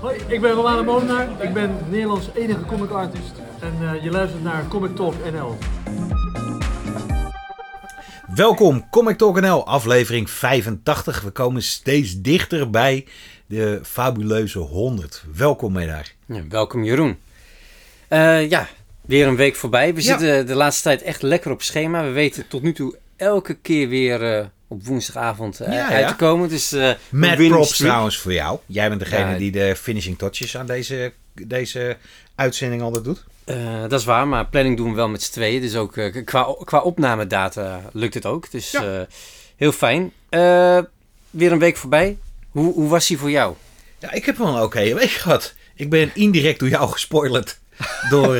Hoi, ik ben Romano Molenaar. Ik ben Nederlands enige comic artist. En uh, je luistert naar Comic Talk NL. Welkom, Comic Talk NL, aflevering 85. We komen steeds dichter bij de fabuleuze 100. Welkom, daar. Ja, welkom, Jeroen. Uh, ja, weer een week voorbij. We Ja. zitten de laatste tijd echt lekker op schema. We weten tot nu toe elke keer weer eh, op woensdagavond eh, Ja, uit te komen. Dus, Mad winning props trouwens voor jou. Jij bent degene Ja. die de finishing touches aan deze, deze uitzending altijd doet. Eh, dat is waar, maar planning doen we wel met z'n tweeën. Dus ook eh, qua, qua opnamedata lukt het ook. Dus Ja. heel fijn. Weer een week voorbij. Hoe, hoe was die voor jou? Ja, ik heb wel een oké week gehad. Ik ben indirect door jou gespoilerd door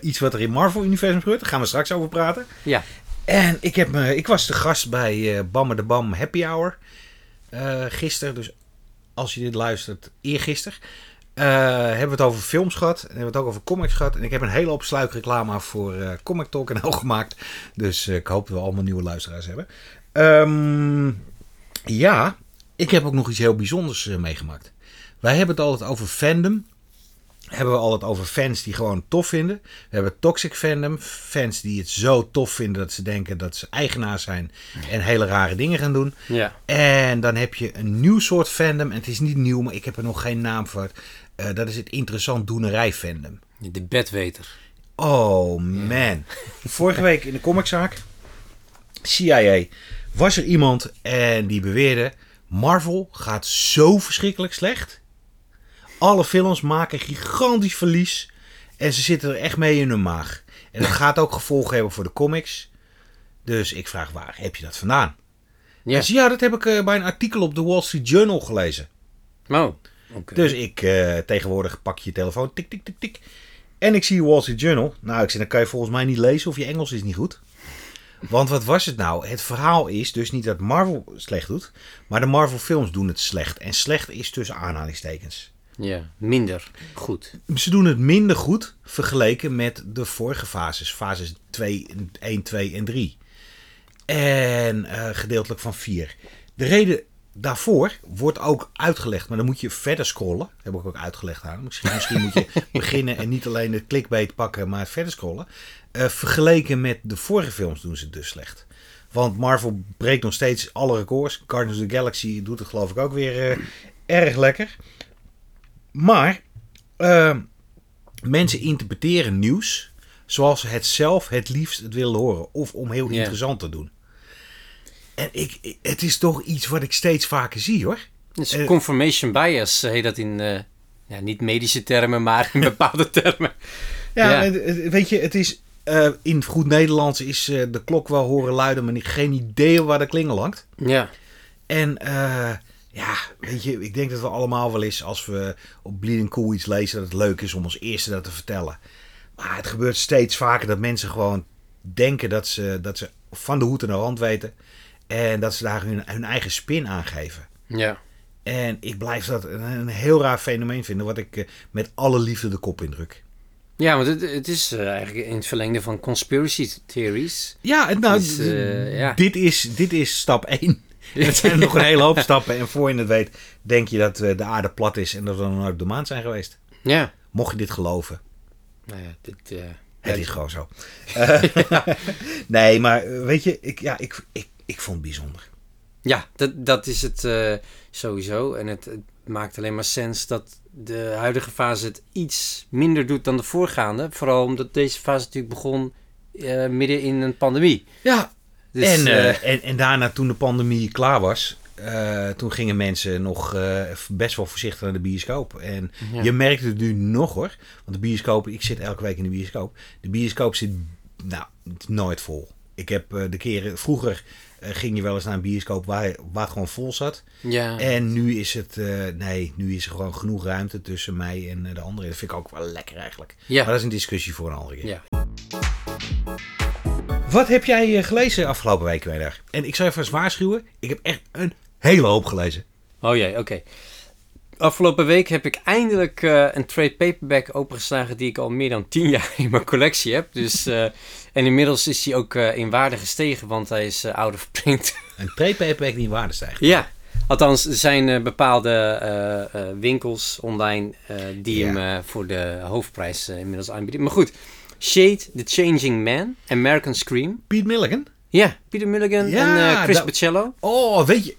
iets wat er in Marvel-universum gebeurt. Daar gaan we straks over praten. Ja, En ik, heb me, ik was de gast bij eh Bamme de Bam Happy Hour eh gisteren. Dus als je dit luistert, eergisteren. eh hebben we het over films gehad. En hebben we het ook over comics gehad. En ik heb een hele hoop sluikreclame voor eh Comic Talk en al gemaakt. Dus ik hoop dat we allemaal nieuwe luisteraars hebben. Ehm, ja, ik heb ook nog iets heel bijzonders meegemaakt. Wij hebben het altijd over fandom hebben we altijd over fans die gewoon tof vinden. We hebben toxic fandom. Fans die het zo tof vinden dat ze denken dat ze eigenaar zijn en hele rare dingen gaan doen. ja. En dan heb je een nieuw soort fandom. En het is niet nieuw, maar ik heb er nog geen naam voor. Eh, dat is het interessant doenerij fandom. de bedweter. Oh man. Vorige week in de comiczaak, CIA, was er iemand en die beweerde: Marvel gaat zo verschrikkelijk slecht. Alle films maken gigantisch verlies en ze zitten er echt mee in hun maag. En dat gaat ook gevolgen hebben voor de comics. Dus ik vraag: waar heb je dat vandaan? Ja. Zei, ja, dat heb ik eh, bij een artikel op de Wall Street Journal gelezen. Oh. Dus ik eh, tegenwoordig pak je je telefoon, tik, tik, tik, tik. En ik zie Wall Street Journal. Nou, ik zeg, dan kan je volgens mij niet lezen of je Engels is niet goed. Want wat was het nou? Het verhaal is dus niet dat Marvel slecht doet, maar de Marvel films doen het slecht. En slecht is tussen aanhalingstekens. Ja, minder. Goed. Ze doen het minder goed vergeleken met de vorige fases. Fases 2, 1, 2 en 3. En eh, gedeeltelijk van 4. De reden daarvoor wordt ook uitgelegd. Maar dan moet je verder scrollen. Dat heb ik ook uitgelegd aan. Misschien, misschien moet je beginnen en niet alleen het clickbait pakken, maar verder scrollen. Eh, vergeleken met de vorige films doen ze het dus slecht. Want Marvel breekt nog steeds alle records. Guardians of the Galaxy doet het geloof ik ook weer eh, erg lekker. Maar eh, mensen interpreteren nieuws zoals ze het zelf het liefst het willen horen. Of om heel interessant te doen. En ik, het is toch iets wat ik steeds vaker zie hoor. Dus Eh, confirmation bias heet dat in, eh, ja, niet medische termen, maar in bepaalde termen. Ja, weet je, het is eh, in goed Nederlands is eh, de klok wel horen luiden, maar niet- geen idee waar de klingel hangt. Ja, En eh, ja, weet je, ik denk dat we allemaal wel eens als we op Bleeding Cool iets lezen, dat het leuk is om als eerste dat te vertellen. Maar het gebeurt steeds vaker dat mensen gewoon denken dat ze, dat ze van de hoed en de rand weten. En dat ze daar hun, hun eigen spin aan geven. ja. En ik blijf dat een, een heel raar fenomeen vinden, wat ik eh, met alle liefde de kop indruk. Ja, want het, het is eh, eigenlijk in het verlengde van conspiracy theories. Ja, nou, eh, ja. Dit, is, dit is stap 1. Het zijn nog een hele hoop stappen. En voor je het weet, denk je dat eh, de aarde plat is en dat we nooit op de maan zijn geweest. Ja. Mocht je dit geloven, Nou ja, dit, eh, het is gewoon zo. Eh, nee, maar weet je, ik, ja, ik, ik, ik vond het bijzonder. Ja, dat, dat is het sowieso. En het, het maakt alleen maar sens dat de huidige fase het iets minder doet dan de voorgaande. Vooral omdat deze fase natuurlijk begon midden in een pandemie. Ja, Dus, en, eh, eh, en, en daarna, toen de pandemie klaar was, eh, toen gingen mensen nog best wel voorzichtig naar de bioscoop. En Ja. je merkt het nu nog hoor. Want de bioscoop, ik zit elke week in de bioscoop. De bioscoop zit nou, nooit vol. Ik heb de keren, vroeger ging je wel eens naar een bioscoop waar, waar het gewoon vol zat. ja. En nu is het, nee, nu is er gewoon genoeg ruimte tussen mij en de anderen. Dat vind ik ook wel lekker eigenlijk. Ja. Maar dat is een discussie voor een andere keer. ja. Wat heb jij eh, gelezen afgelopen week, Weidag? En ik zou even waarschuwen, ik heb echt een hele hoop gelezen. Oh jee, oké. Afgelopen week heb ik eindelijk eh, een trade paperback opengeslagen die ik al meer dan 10 jaar in mijn collectie heb. Dus, eh, en inmiddels is hij ook in waarde gestegen, want hij is out of print. Een trade paperback die in waarde stijgt. ja, Althans, er zijn bepaalde winkels online die Ja. hem voor de hoofdprijs inmiddels aanbieden. Maar goed, Shade, The Changing Man, American Scream. Piet Milligan. Ja, Peter Mulligan Ja, en eh, Chris dat-. Oh, weet je,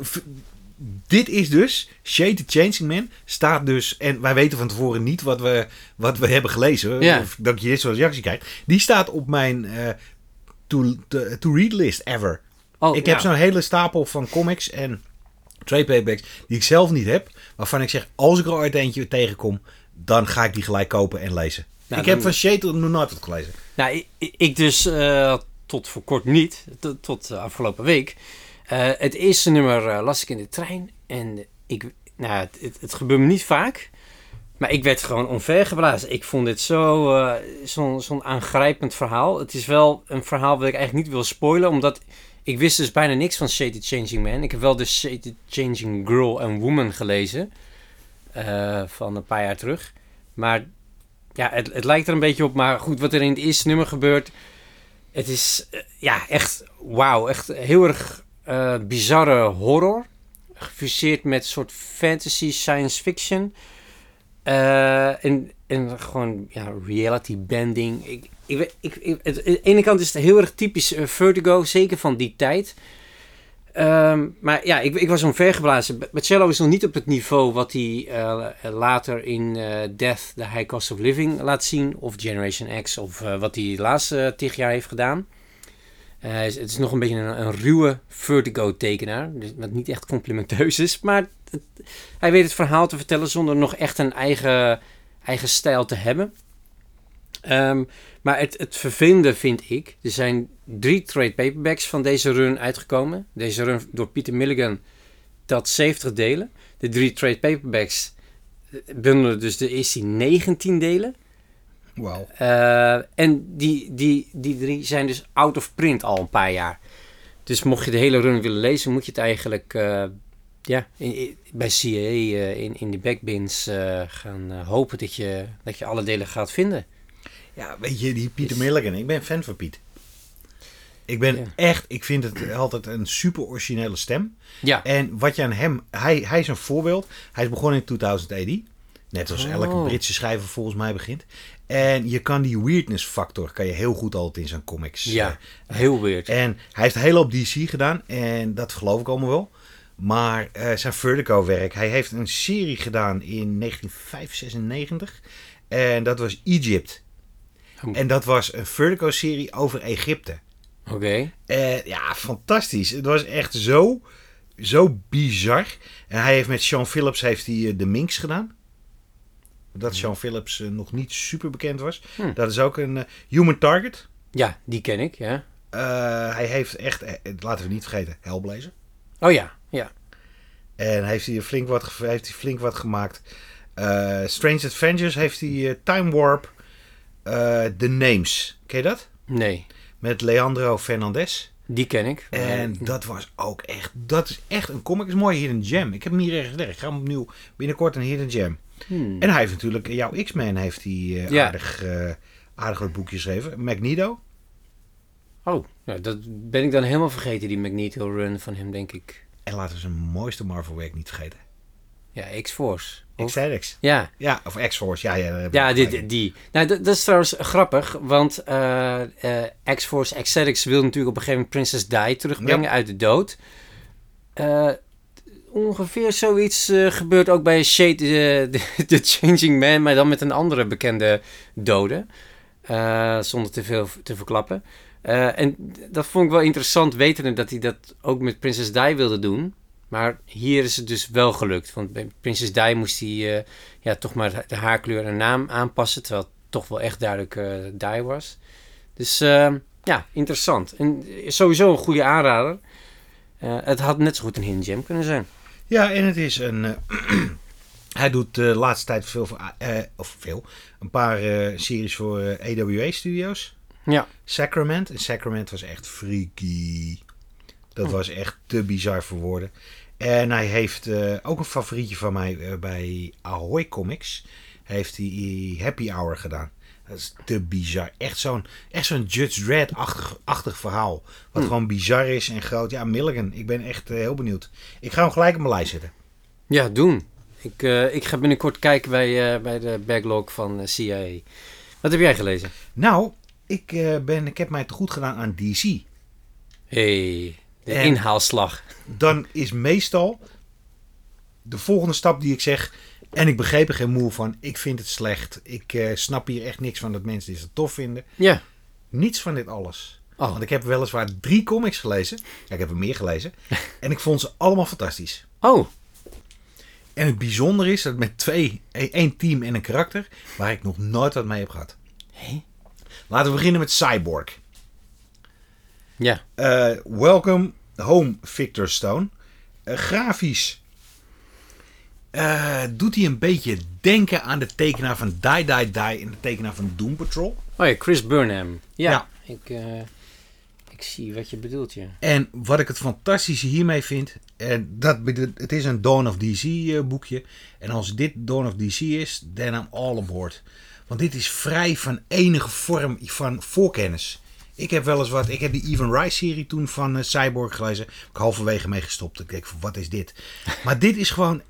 dit is dus, Shade the Changing Man, staat dus, en wij weten van tevoren niet wat we, wat we hebben gelezen, Ja. of dat je dit soort reactie krijgt. Die staat op mijn eh, to, to, to read list ever. Oh, ik heb zo'n hele stapel van comics en trade paperbacks die ik zelf niet heb, waarvan ik zeg, als ik er ooit eentje tegenkom, dan ga ik die gelijk kopen en lezen. Nou, ik heb van Shade nog nooit wat gelezen. Nou, ik- dus eh, tot voor kort niet, tot, tot afgelopen week. Eh, het eerste nummer eh, las ik in de trein en ik, nou, het, het, het gebeurt me niet vaak. Maar ik werd gewoon onvergeblazen. Ik vond dit zo, eh, zo'n zo'n aangrijpend verhaal. Het is wel een verhaal wat ik eigenlijk niet wil spoilen, omdat ik wist dus bijna niks van Shade Changing Man. Ik heb wel de Shade Changing Girl and Woman gelezen van een paar jaar terug. Maar ja, het, het lijkt er een beetje op. Maar goed, wat er in het eerste nummer gebeurt. Het is eh, ja, echt wauw. Echt heel erg eh, bizarre horror. Gefuseerd met soort fantasy, science fiction. Eh, en, en gewoon ja, reality bending. Ik, ik, ik, ik, aan de ene kant is het heel erg typisch Vertigo, zeker van die tijd. Ehm, maar ja, ik, ik was onvergeblazen. Bacello is nog niet op het niveau wat hij eh, later in eh, Death, The High Cost of Living laat zien. Of Generation X, of eh, wat hij de laatste tig jaar heeft gedaan. Eh, het is nog een beetje een, ruwe Vertigo-tekenaar. Dus, wat niet echt complimenteus is. Maar hij weet het verhaal te vertellen zonder nog echt een eigen, eigen stijl te hebben. Ehm, maar het, het vervelende vind ik, er zijn drie trade paperbacks van deze run uitgekomen. Deze run door Peter Milligan telt 70 delen. De drie trade paperbacks eh, bundelen dus de eerste 19 delen. Wauw. Eh, en die, die, die drie zijn dus out of print al een paar jaar. Dus mocht je de hele run willen lezen, moet je het eigenlijk eh, ja, in- in- bij CA eh, in, in de backbins gaan hopen dat je, dat je alle delen gaat vinden. Ja, weet je, die Pieter Milligan. Ik ben fan van Piet. Ik ben Ja. echt, ik vind het altijd een super originele stem. Ja, En wat je aan hem, hij, hij is een voorbeeld. Hij is begonnen in 2080. Net als Oh. elke Britse schrijver volgens mij begint. En je kan die weirdness factor, kan je heel goed altijd in zijn comics. ja heel weird. eh, En hij heeft heel op DC gedaan. En dat geloof ik allemaal wel. Maar eh, zijn Vertigo werk, hij heeft een serie gedaan in 1996. En dat was Egypt. En dat was een Vertigo-serie over Egypte. Oké. Eh, ja, fantastisch. Het was echt zo, zo bizar. En hij heeft met Sean Phillips heeft hij, eh, de Minx gedaan. Dat Sean Phillips eh, nog niet super bekend was. Hm. Dat is ook een Human Target. Ja, die ken ik, ja. Hij heeft echt, laten we niet vergeten, Hellblazer. Oh ja, ja. En heeft hij flink wat, heeft hij flink wat gemaakt. Strange Adventures heeft hij Time Warp. Eh The Names. Ken je dat? Nee, Met Leandro Fernandez. die ken ik. En Eh, dat was ook echt, dat is echt een comic, is een mooie hidden gem. Ik heb hem hier ergens liggen. Ik ga hem opnieuw binnenkort een hidden gem. hmm. En hij heeft natuurlijk, jouw X-Men heeft hij eh, Ja. aardig, eh, aardig wat boekjes geschreven. Magneto. Oh, nou, dat ben ik dan helemaal vergeten, die Magneto run van hem, denk ik. En laten we zijn mooiste Marvel werk niet vergeten. Ja, X-Force. X-Edix. Ja, Ja, of X-Force. Ja, ja, ja die, die. Nou, dat, dat is trouwens grappig, want eh, eh, X-Force Xerix wil natuurlijk op een gegeven moment Princess Di terugbrengen Ja. uit de dood. Eh, ongeveer zoiets gebeurt ook bij Shade the, Changing Man, maar dan met een andere bekende dode. Zonder te veel te verklappen. En dat vond ik wel interessant, wetende dat hij dat ook met Princess Di wilde doen. Maar hier is het dus wel gelukt. Want bij Princess Di moest hij eh, ja, toch maar de haarkleur en naam aanpassen. Terwijl het toch wel echt duidelijk eh Di was. Dus eh, ja, interessant. En sowieso een goede aanrader. Het had net zo goed een hidden gem kunnen zijn. Ja, en het is een. hij doet de laatste tijd veel voor. eh, of veel. Een paar series voor AWA Studios. Ja. Sacrament. En Sacrament was echt freaky. Dat Oh. was echt te bizar voor woorden. En hij heeft eh, ook een favorietje van mij eh, bij Ahoy Comics. Heeft hij Happy Hour gedaan. Dat is te bizar. Echt zo'n echt zo'n Judge Dredd-achtig achtig verhaal. Wat Hm. gewoon bizar is en groot. Ja, Milligan. Ik ben echt eh, heel benieuwd. Ik ga hem gelijk op mijn lijst zetten. Ja, doen. Ik, ik ga binnenkort kijken bij, bij de backlog van CIA. Wat heb jij gelezen? Nou, ik, ben, ik heb mij te goed gedaan aan DC. hey, de En- inhaalslag. Dan is meestal de volgende stap die ik zeg. En ik begreep er geen moe van. Ik vind het slecht. Ik eh, snap hier echt niks van dat mensen dit zo tof vinden. Ja. Niets van dit alles. Oh, Want ik heb weliswaar drie comics gelezen. Ja, ik heb er meer gelezen. en ik vond ze allemaal fantastisch. oh. En het bijzondere is dat met twee, e- één team en een karakter, waar ik nog nooit wat mee heb gehad. Hé? Laten we beginnen met Cyborg. Ja. Eh, welcome home, Victor Stone. Eh, grafisch eh, doet hij een beetje denken aan de tekenaar van Die Die Die en de tekenaar van Doom Patrol. Oh ja, Chris Burnham. Ja. Ja. Ik, ik zie wat je bedoelt, ja. En wat ik het fantastische hiermee vind, en dat, het is een Dawn of DC boekje. En als dit Dawn of DC is, then I'm all aboard. Want dit is vrij van enige vorm van voorkennis. Ik heb wel eens wat, ik heb die Even Rice serie toen van eh, Cyborg gelezen. Heb ik halverwege mee gestopt. Ik denk van, wat is dit? Maar dit is gewoon...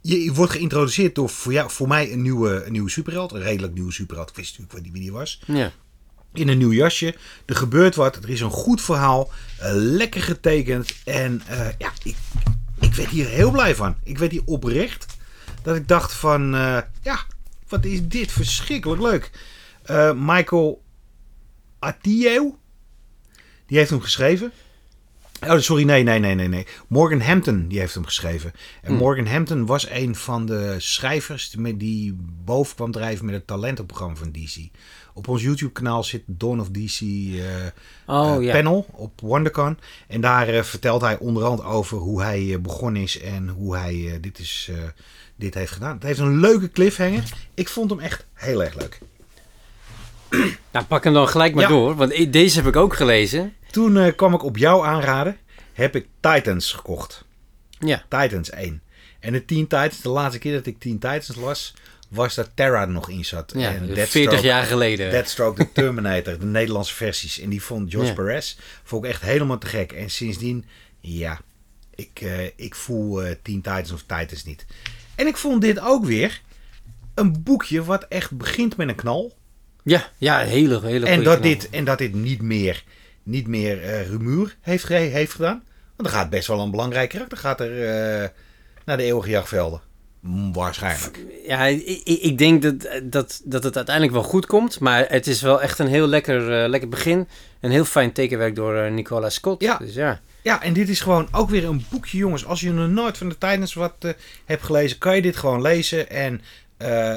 Je, wordt geïntroduceerd door voor, jou, voor mij een nieuwe, een nieuwe superheld. Een redelijk nieuwe superheld. Ik wist natuurlijk wie die was Ja. in een nieuw jasje. Er gebeurt wat. Er is een goed verhaal. eh, lekker getekend. En eh, ja, ik, ik werd hier heel blij van. Ik werd hier oprecht. Dat ik dacht van, ja, wat is dit verschrikkelijk leuk. Michael Die heeft hem geschreven. Oh, sorry, nee, nee, nee, nee, nee. Morgan Hampton, die heeft hem geschreven. En Hmm. Morgan Hampton was een van de schrijvers die, met- die boven kwam drijven met het talentenprogramma van DC. Op ons YouTube-kanaal zit Dawn of DC eh, Oh eh, ja. panel op WonderCon. En daar eh, vertelt hij onder andere over hoe hij begonnen is en hoe hij dit, is, dit heeft gedaan. Het heeft een leuke cliffhanger. Ik vond hem echt heel erg leuk. Nou, pak hem dan gelijk maar Ja. door, want deze heb ik ook gelezen. Toen eh, kwam ik op jou aanraden, heb ik Titans gekocht. Ja. Titans 1. En de Teen Titans, de laatste keer dat ik Teen Titans las, was dat Terra er nog in zat. Ja, en 40 Deathstroke- jaar geleden. Deathstroke, de Terminator, de Nederlandse versies. En die vond George Ja. Perez vond ik echt helemaal te gek. En sindsdien, ja, ik, eh, ik voel eh Teen Titans of Titans niet. En ik vond dit ook weer een boekje wat echt begint met een knal. Ja, ja, hele, hele En dat, dit, en dat dit niet meer, niet meer rumoer heeft, heeft gedaan. Want er gaat best wel een belangrijk karakter gaat er, eh, naar de eeuwige jachtvelden. Mm, Waarschijnlijk. Ja, ik, ik- denk dat, dat, dat het uiteindelijk wel goed komt. Maar het is wel echt een heel lekker, eh, lekker begin. Een heel fijn tekenwerk door Nicola Scott. Ja. Dus ja. Ja, en dit is gewoon ook weer een boekje, jongens. Als je nog nooit van de Titans wat hebt gelezen, kan je dit gewoon lezen. En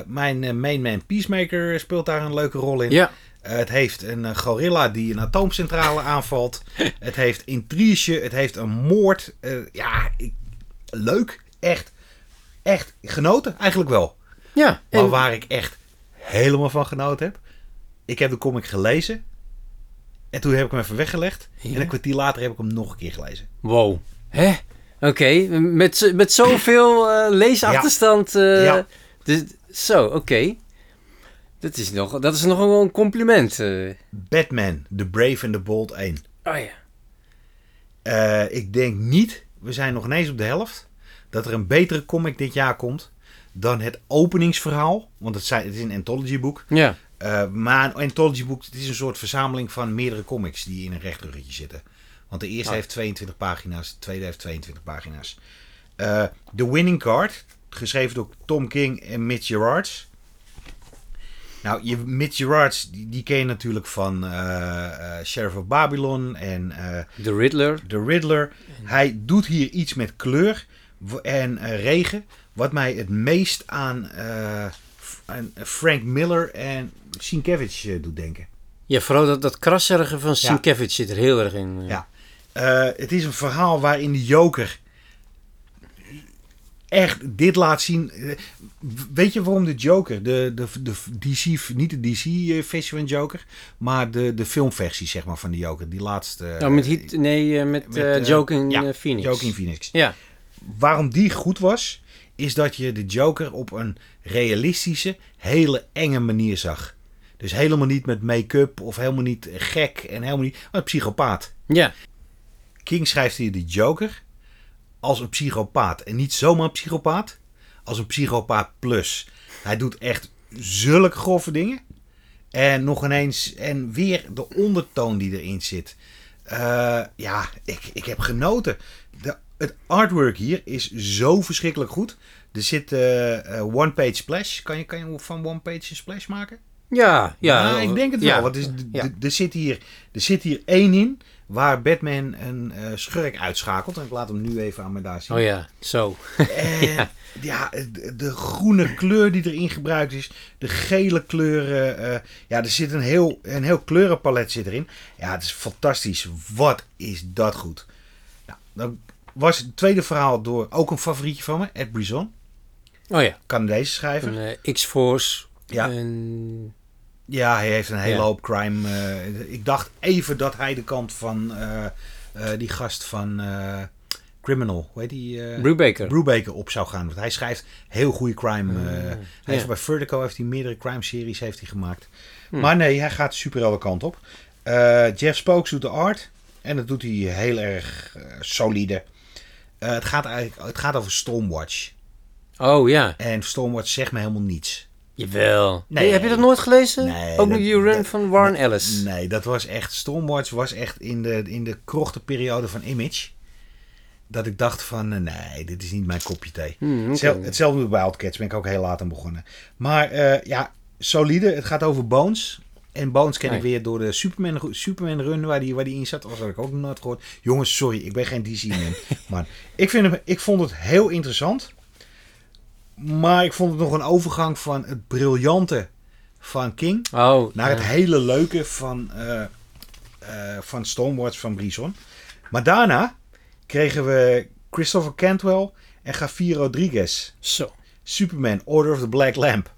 mijn eh, main man Peacemaker speelt daar een leuke rol in. Ja, Eh, het heeft een eh, gorilla die een atoomcentrale aanvalt. Het heeft intrige, het heeft een moord. Eh, ja, ik, leuk. Echt, echt genoten eigenlijk wel. ja. Maar En- waar ik echt helemaal van genoten heb. Ik heb de comic gelezen. En toen heb ik hem even weggelegd. Ja. En een kwartier later heb ik hem nog een keer gelezen. Wow. Hè? Oké, met, met zoveel eh, leesachterstand. eh, Ja. dus, zo, oké. Dat is nog, dat is nog wel een compliment. eh. Batman, The Brave and the Bold 1. Oh ja. Eh, ik denk niet, we zijn nog ineens op de helft, dat er een betere comic dit jaar komt dan het openingsverhaal. Want het, zijn, het is een anthology boek. Ja. Eh, maar een anthology boek het is een soort verzameling van meerdere comics die in een rechtruggetje zitten. Want de eerste Ah. heeft 22 pagina's, de tweede heeft 22 pagina's. The Winning Card, geschreven door Tom King en Mitch Gerards. Nou, je, Mitch Gerards, die, die ken je natuurlijk van eh, eh, Sheriff of Babylon en eh, De Riddler. The Riddler. Hij doet hier iets met kleur en regen. Wat mij het meest aan, aan Frank Miller en Sienkiewicz doet denken. Ja, vooral dat, dat krasserige van Sienkiewicz zit er heel erg in. Ja. Eh, het is een verhaal waarin de Joker echt dit laat zien. Eh, Weet je waarom de Joker, de, de, de DC, niet de DC-versie van Joker, maar de, de filmversie zeg maar, van de Joker, die laatste. Nou, met Heat, nee, eh, met, met, eh, eh, Joaquin ja, eh, Phoenix. Phoenix. Ja. waarom die goed was, is dat je de Joker op een realistische, hele enge manier zag. Dus helemaal niet met make-up of helemaal niet gek en helemaal niet. Maar een psychopaat. Ja. King schrijft hier de Joker als een psychopaat. En niet zomaar psychopaat, als een psychopaat plus. Hij doet echt zulke grove dingen. En nog ineens, en weer de ondertoon die erin zit. Eh, ja, ik, ik heb genoten. De, het artwork hier is zo verschrikkelijk goed. Er zit eh, eh, one-page splash. Kan je, kan je van one-page een splash maken? Ja, ja. Ja, ik denk het wel. ja. Want er, is- Ja. er- er, zit hier, er zit hier één in waar Batman een eh, schurk uitschakelt. En ik laat hem nu even aan me daar zien. Oh ja, zo. En ja, de, de groene kleur die erin gebruikt is, de gele kleuren. eh, ja, er zit een heel, een heel kleurenpalet zit erin. Ja, het is fantastisch. Wat is dat goed. Nou, dan was het tweede verhaal door ook een favorietje van me, Ed Brisson. Oh ja. Canadese schrijver. Een eh, X-Force. Ja. En... Ja, hij heeft een hele Ja. hoop crime. eh, ik dacht even dat hij de kant van eh, eh, die gast van Criminal, hoe heet die? eh, Brubaker. Brubaker op zou gaan. Want hij schrijft heel goede crime. eh, hij ja. heeft bij Vertigo heeft hij meerdere crime series heeft hij gemaakt. Maar nee, hij gaat super alle kant op. Jeff Spokes doet de art. En dat doet hij heel erg solide. Het, gaat eigenlijk, het gaat over Stormwatch. Oh ja. En Stormwatch zegt me helemaal niets. Jawel. Nee. Heb je dat nooit gelezen? Nee, Ook dat- die run dat- van Warren Ellis. Nee, dat was echt. Stormwatch was echt in de, in de krochte periode van Image. Dat ik dacht van, eh, nee, dit is niet mijn kopje thee. Hmm. Hetzelfde, hetzelfde met Wildcats, ben ik ook heel laat aan begonnen. Maar eh, ja, solide. Het gaat over Bones. En Bones ken ik weer door de Superman, Superman run waar die, waar die in zat. Dat had ik ook nog nooit gehoord. Jongens, sorry, ik ben geen DC-man. maar ik, vind hem, ik vond het heel interessant. Maar ik vond het nog een overgang van het briljante van King Oh, naar het hele leuke van, eh van Stormwatch van Brisson. Maar daarna kregen we Christopher Cantwell en Javier Rodriguez. Zo. Superman, Order of the Black Lamp.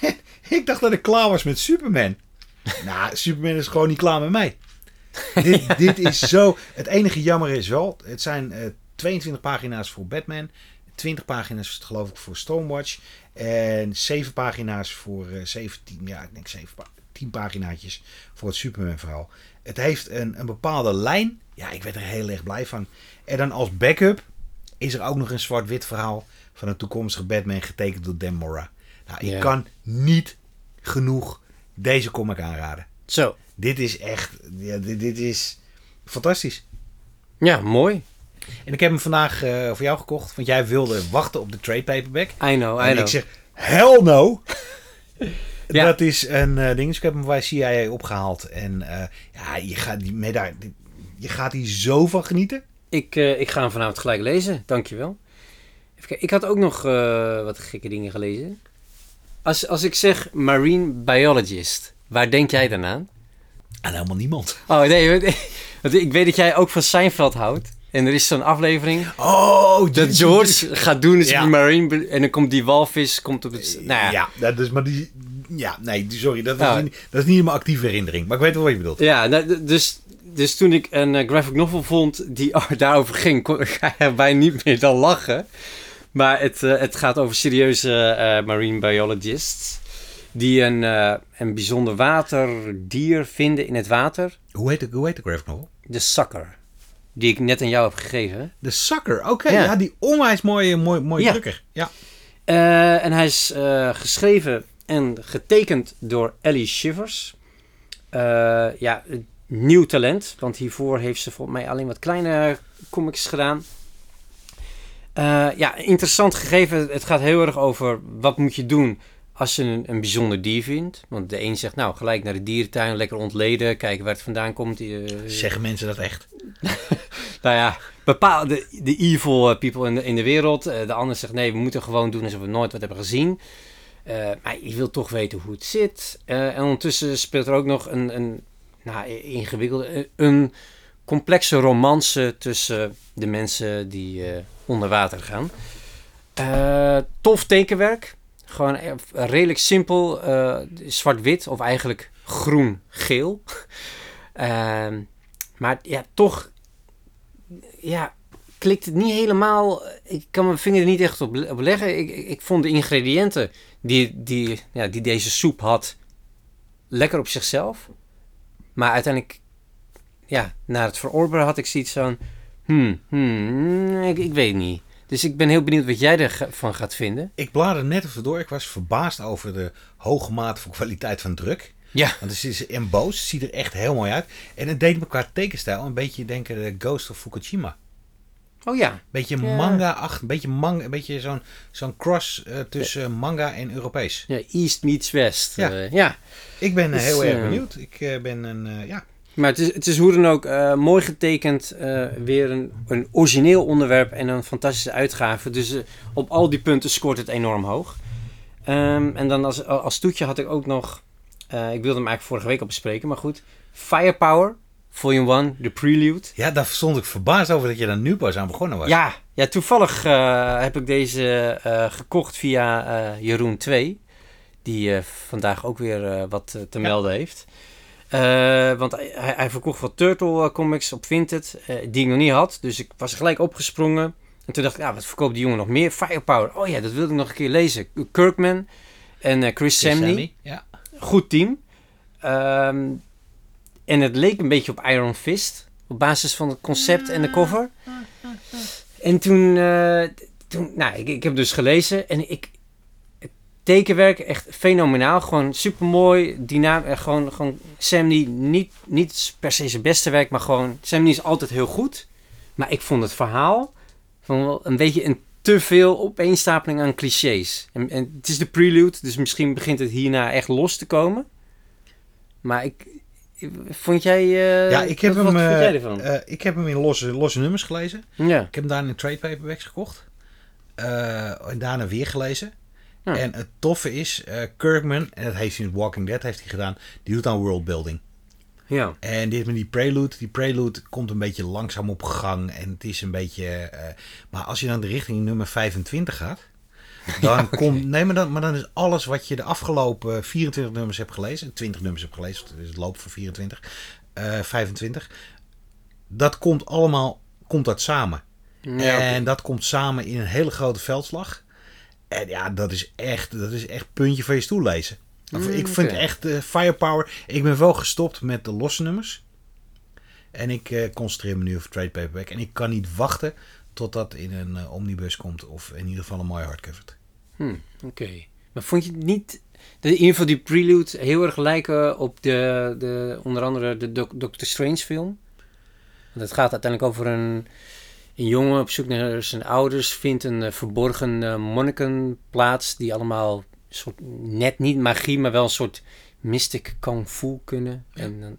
ik dacht dat ik klaar was met Superman. nou, Superman is gewoon niet klaar met mij. dit, dit is zo... Het enige jammer is wel, het zijn eh 22 pagina's voor Batman. 20 pagina's geloof ik voor Stormwatch. En 7 pagina's voor eh 17, ja ik denk 7, pa- 10 paginaatjes voor het Superman verhaal. Het heeft een, een bepaalde lijn. Ja, ik werd er heel erg blij van. En dan als backup is er ook nog een zwart-wit verhaal van een toekomstige Batman getekend door Dan Mora. Nou, ik kan niet genoeg deze comic aanraden. Zo. Dit is echt, ja, dit, dit is fantastisch. Ja, mooi. En ik heb hem vandaag eh, voor jou gekocht, want jij wilde wachten op de trade paperback. I know, I en know. ik zeg, hell no! Ja. Dat is een eh, ding. Dus ik heb hem bij CIA opgehaald. En eh, ja, je gaat, die, daar, je gaat hier zo van genieten. Ik, eh, ik ga hem vanavond gelijk lezen. Dankjewel. Even kijken. Ik had ook nog eh, wat gekke dingen gelezen. Als, als ik zeg marine biologist, waar denk jij dan aan? En helemaal niemand. Oh nee, want- want ik weet dat jij ook van Seinfeld houdt. En er is zo'n aflevering Oh, dat George gaat doen Ja. die marine... En dan komt die walvis komt op het... Nou ja, Ja, dat is, maar die, ja, nee, sorry, dat, Nou. is niet, dat is niet in mijn actieve herinnering. Maar ik weet wel wat je bedoelt. Ja, nou, dus, dus toen ik een eh, graphic novel vond die daarover ging, kon, je erbij niet meer dan lachen. Maar het, eh, het gaat over serieuze eh, marine biologists die een, een bijzonder waterdier vinden in het water. Hoe heet de, hoe heet de graphic novel? De sucker. Die ik net aan jou heb gegeven. De Sucker, oké. ja. Ja. die onwijs mooie, mooie, mooie Ja. drukker. Ja. Eh, en hij is eh, geschreven en getekend door Ellie Shivers. Eh, ja, nieuw talent. Want hiervoor heeft ze volgens mij alleen wat kleine comics gedaan. Ja, interessant gegeven. Het gaat heel erg over wat moet je doen als je een, een bijzonder dier vindt. Want de een zegt, nou, gelijk naar de dierentuin, lekker ontleden, kijken waar het vandaan komt. Zeggen mensen dat echt? nou ja, bepaalde de evil eh, people in de, in de wereld. Eh, de ander zegt nee, we moeten gewoon doen alsof we nooit wat hebben gezien. Eh, maar je wilt toch weten hoe het zit. En ondertussen speelt er ook nog een, een nou, ingewikkelde, een complexe romance tussen de mensen die onder water gaan. Tof tekenwerk. Gewoon redelijk simpel. Zwart-wit of eigenlijk groen-geel. Ehm, maar ja, toch ja, klikt het niet helemaal. Ik kan mijn vinger er niet echt op, op leggen. Ik, ik, vond de ingrediënten die, die, ja, die deze soep had lekker op zichzelf. Maar uiteindelijk, ja, na het verorberen had ik zoiets van... Hmm, hmm, ik, ik weet niet. Dus ik ben heel benieuwd wat jij ervan gaat vinden. Ik blader net even door. Ik was verbaasd over de hoge mate van kwaliteit van druk. Ja. Want het is emboosd, ziet er echt heel mooi uit. En het deed me qua tekenstijl een beetje denken de Ghost of Fukushima. Oh ja. Beetje Ja. manga acht, een beetje manga, een beetje zo'n zo'n cross eh, tussen manga en Europees. ja East meets West. Ja. Eh, ja. Ik ben eh, Dus, heel erg eh, benieuwd. Ik eh, ben een, eh, ja, Maar het is, het is hoe dan ook eh, mooi getekend. eh, weer een, een origineel onderwerp en een fantastische uitgave. Dus eh, op al die punten scoort het enorm hoog. Ehm, en dan als, als toetje had ik ook nog... eh, ik wilde hem eigenlijk vorige week al bespreken, maar goed. Firepower, Volume 1, The Prelude. ja, daar stond ik verbaasd over dat je daar nu pas aan begonnen was. Ja, ja toevallig eh, heb ik deze eh, gekocht via Jeroen 2. Die vandaag ook weer wat te Ja. melden heeft. Want hij, hij verkocht wat Turtle comics op Vinted, die ik nog niet had. Dus ik was gelijk opgesprongen. En toen dacht ik, ja, wat verkoopt die jongen nog meer? Firepower. Oh ja, dat wilde ik nog een keer lezen. Kirkman en Chris, Chris. Samney, Ja. Goed team. Ehm, en het leek een beetje op Iron Fist. Op basis van het concept en de cover. En toen, eh, toen nou, ik, ik heb dus gelezen en ik, tekenwerk echt fenomenaal. Gewoon supermooi, dynamisch. Gewoon, gewoon Sam die niet, niet per se zijn beste werk, maar gewoon Sam die is altijd heel goed. Maar ik vond het verhaal van een beetje een te veel opeenstapeling aan clichés. En, en het is de prelude, dus misschien begint het hierna echt los te komen. Maar ik, vond jij... eh, ja, ik heb, wat, hem, wat eh, ervan? eh, ik heb hem in losse, losse nummers gelezen. ja. Ik heb hem daarna in trade paperbacks gekocht. En daarna weer gelezen. Ja. En het toffe is, Kirkman, en dat heeft hij in Walking Dead heeft hij gedaan, die doet aan worldbuilding. Ja. En dit met die prelude, die prelude komt een beetje langzaam op gang. En het is een beetje. eh, maar als je dan de richting nummer 25 gaat. Dan komt. Nee, maar dan, maar dan is alles wat je de afgelopen 24 nummers hebt gelezen. 20 nummers hebt gelezen. Dus het loopt voor 24. eh 25. Dat komt allemaal. Komt dat samen. Ja. En dat komt samen in een hele grote veldslag. En ja, dat is echt, dat is echt puntje van je stoel lezen. Mm, ik vind oké. echt eh, firepower. Ik ben wel gestopt met de losse nummers. En ik eh, concentreer me nu op trade paperback. En ik kan niet wachten tot dat in een eh, omnibus komt. Of in ieder geval een mooi hardcover. Hm, Oké. Maar vond je het niet... In ieder geval die prelude heel erg lijken op de, de onder andere de Doc- Doctor Strange film. Want het gaat uiteindelijk over een, een jongen op zoek naar zijn ouders. Vindt een verborgen monnikenplaats die allemaal soort, net niet magie, maar wel een soort mystic kung fu kunnen. En dan,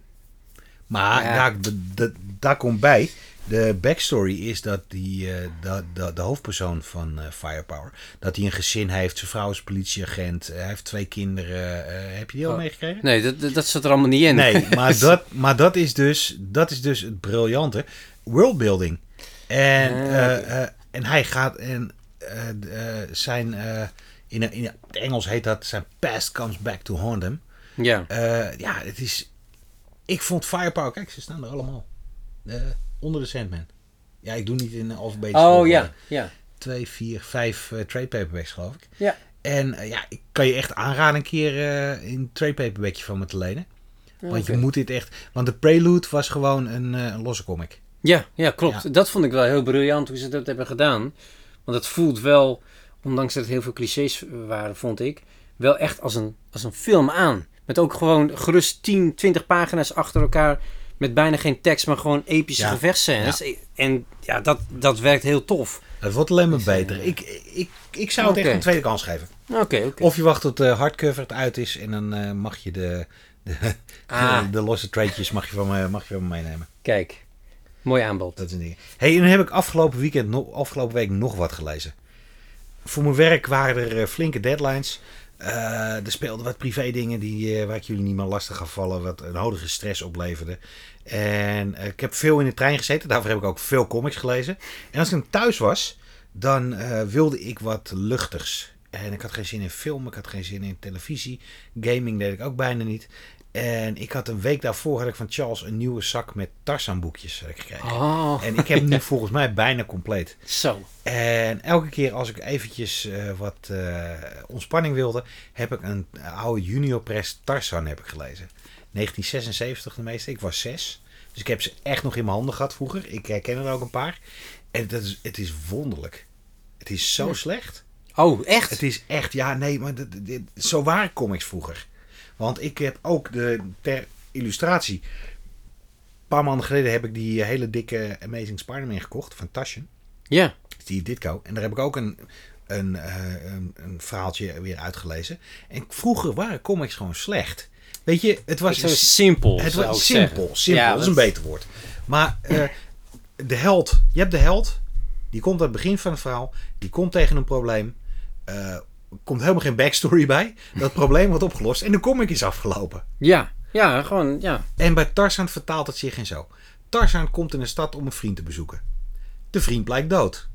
Maar Ja. daar, daar komt bij. De backstory is dat die, eh, de, de, de hoofdpersoon van eh, Firepower. Dat hij een gezin heeft. Zijn vrouw is politieagent. eh, hij heeft twee kinderen. heb je die al Oh. meegekregen? nee, dat, dat, dat zat er allemaal niet in. Nee, maar dat, maar dat, is, dus, dat is dus het briljante. Worldbuilding. En, en hij gaat en zijn. In, in het Engels heet dat zijn past comes back to haunt him. Ja. Eh, ja, het is. Ik vond Firepower. Kijk, ze staan er allemaal. Eh, onder de Sandman. Ja, ik doe niet in alfabetische Oh ja, ja. Twee, vier, vijf eh, trade paperbacks, geloof ik. Ja. En ja, ik kan je echt aanraden een keer een trade paperbackje van me te lenen. Want je moet dit echt. Want de Prelude was gewoon een, een losse comic. Ja, ja, klopt. Ja. Dat vond ik wel heel briljant hoe ze dat hebben gedaan. Want het voelt wel, ondanks dat het heel veel clichés waren, vond ik, wel echt als een, als een film aan. Met ook gewoon gerust 10, 20 pagina's achter elkaar. Met bijna geen tekst, maar gewoon epische Ja. En ja, dat, dat werkt heel tof. Het wordt alleen maar Is, eh, beter. Ik, ik, ik zou het echt een tweede kans geven. Oké. Of je wacht tot de hardcover het uit is en dan eh, mag je de, de, Ah. de, losse tradejes mag je van me, mag je van me meenemen. Kijk, mooi aanbod. Dat is een ding. Hey, en dan heb ik afgelopen weekend, nog, afgelopen week nog wat gelezen. Voor mijn werk waren er eh, flinke deadlines. Eh, er speelden wat privé dingen die, eh, waar ik jullie niet meer lastig ga vallen. Wat een nodige stress opleverde. En ik heb veel in de trein gezeten. Daarvoor heb ik ook veel comics gelezen. En als ik dan thuis was, dan wilde ik wat luchtigs. En ik had geen zin in film, ik had geen zin in televisie. Gaming deed ik ook bijna niet. En ik had een week daarvoor had ik van Charles een nieuwe zak met Tarzan boekjes eh, gekregen. Oh, En ik heb nu volgens mij bijna compleet. zo. En elke keer als ik eventjes eh, wat eh, ontspanning wilde, heb ik een oude Junior Press Tarzan heb ik gelezen. 1976 de meeste. Ik was zes. Dus ik heb ze echt nog in mijn handen gehad vroeger. Ik herken er ook een paar. En dat is, het is wonderlijk. Het is zo Ja. slecht. Oh, echt? Het is echt, ja, nee, maar dit, dit- zo waren comics vroeger. Want ik heb ook de, ter illustratie. Een paar maanden geleden heb ik die hele dikke Amazing Spider-Man gekocht van Taschen. Ja. Die Ditko. En daar heb ik ook een, een, eh, een, een verhaaltje weer uitgelezen. En vroeger waren comics gewoon slecht. Weet je, het was Zo simpel, het was simpel. Simpel, Ja, dat is een beter woord. Maar eh, de held, je hebt de held, die komt aan het begin van het verhaal, die komt tegen een probleem. eh, komt helemaal geen backstory bij. Dat probleem wordt opgelost en de comic is afgelopen. Ja, ja, gewoon, ja. En bij Tarzan vertaalt het zich in zo. Tarzan komt in een stad om een vriend te bezoeken. De vriend blijkt dood.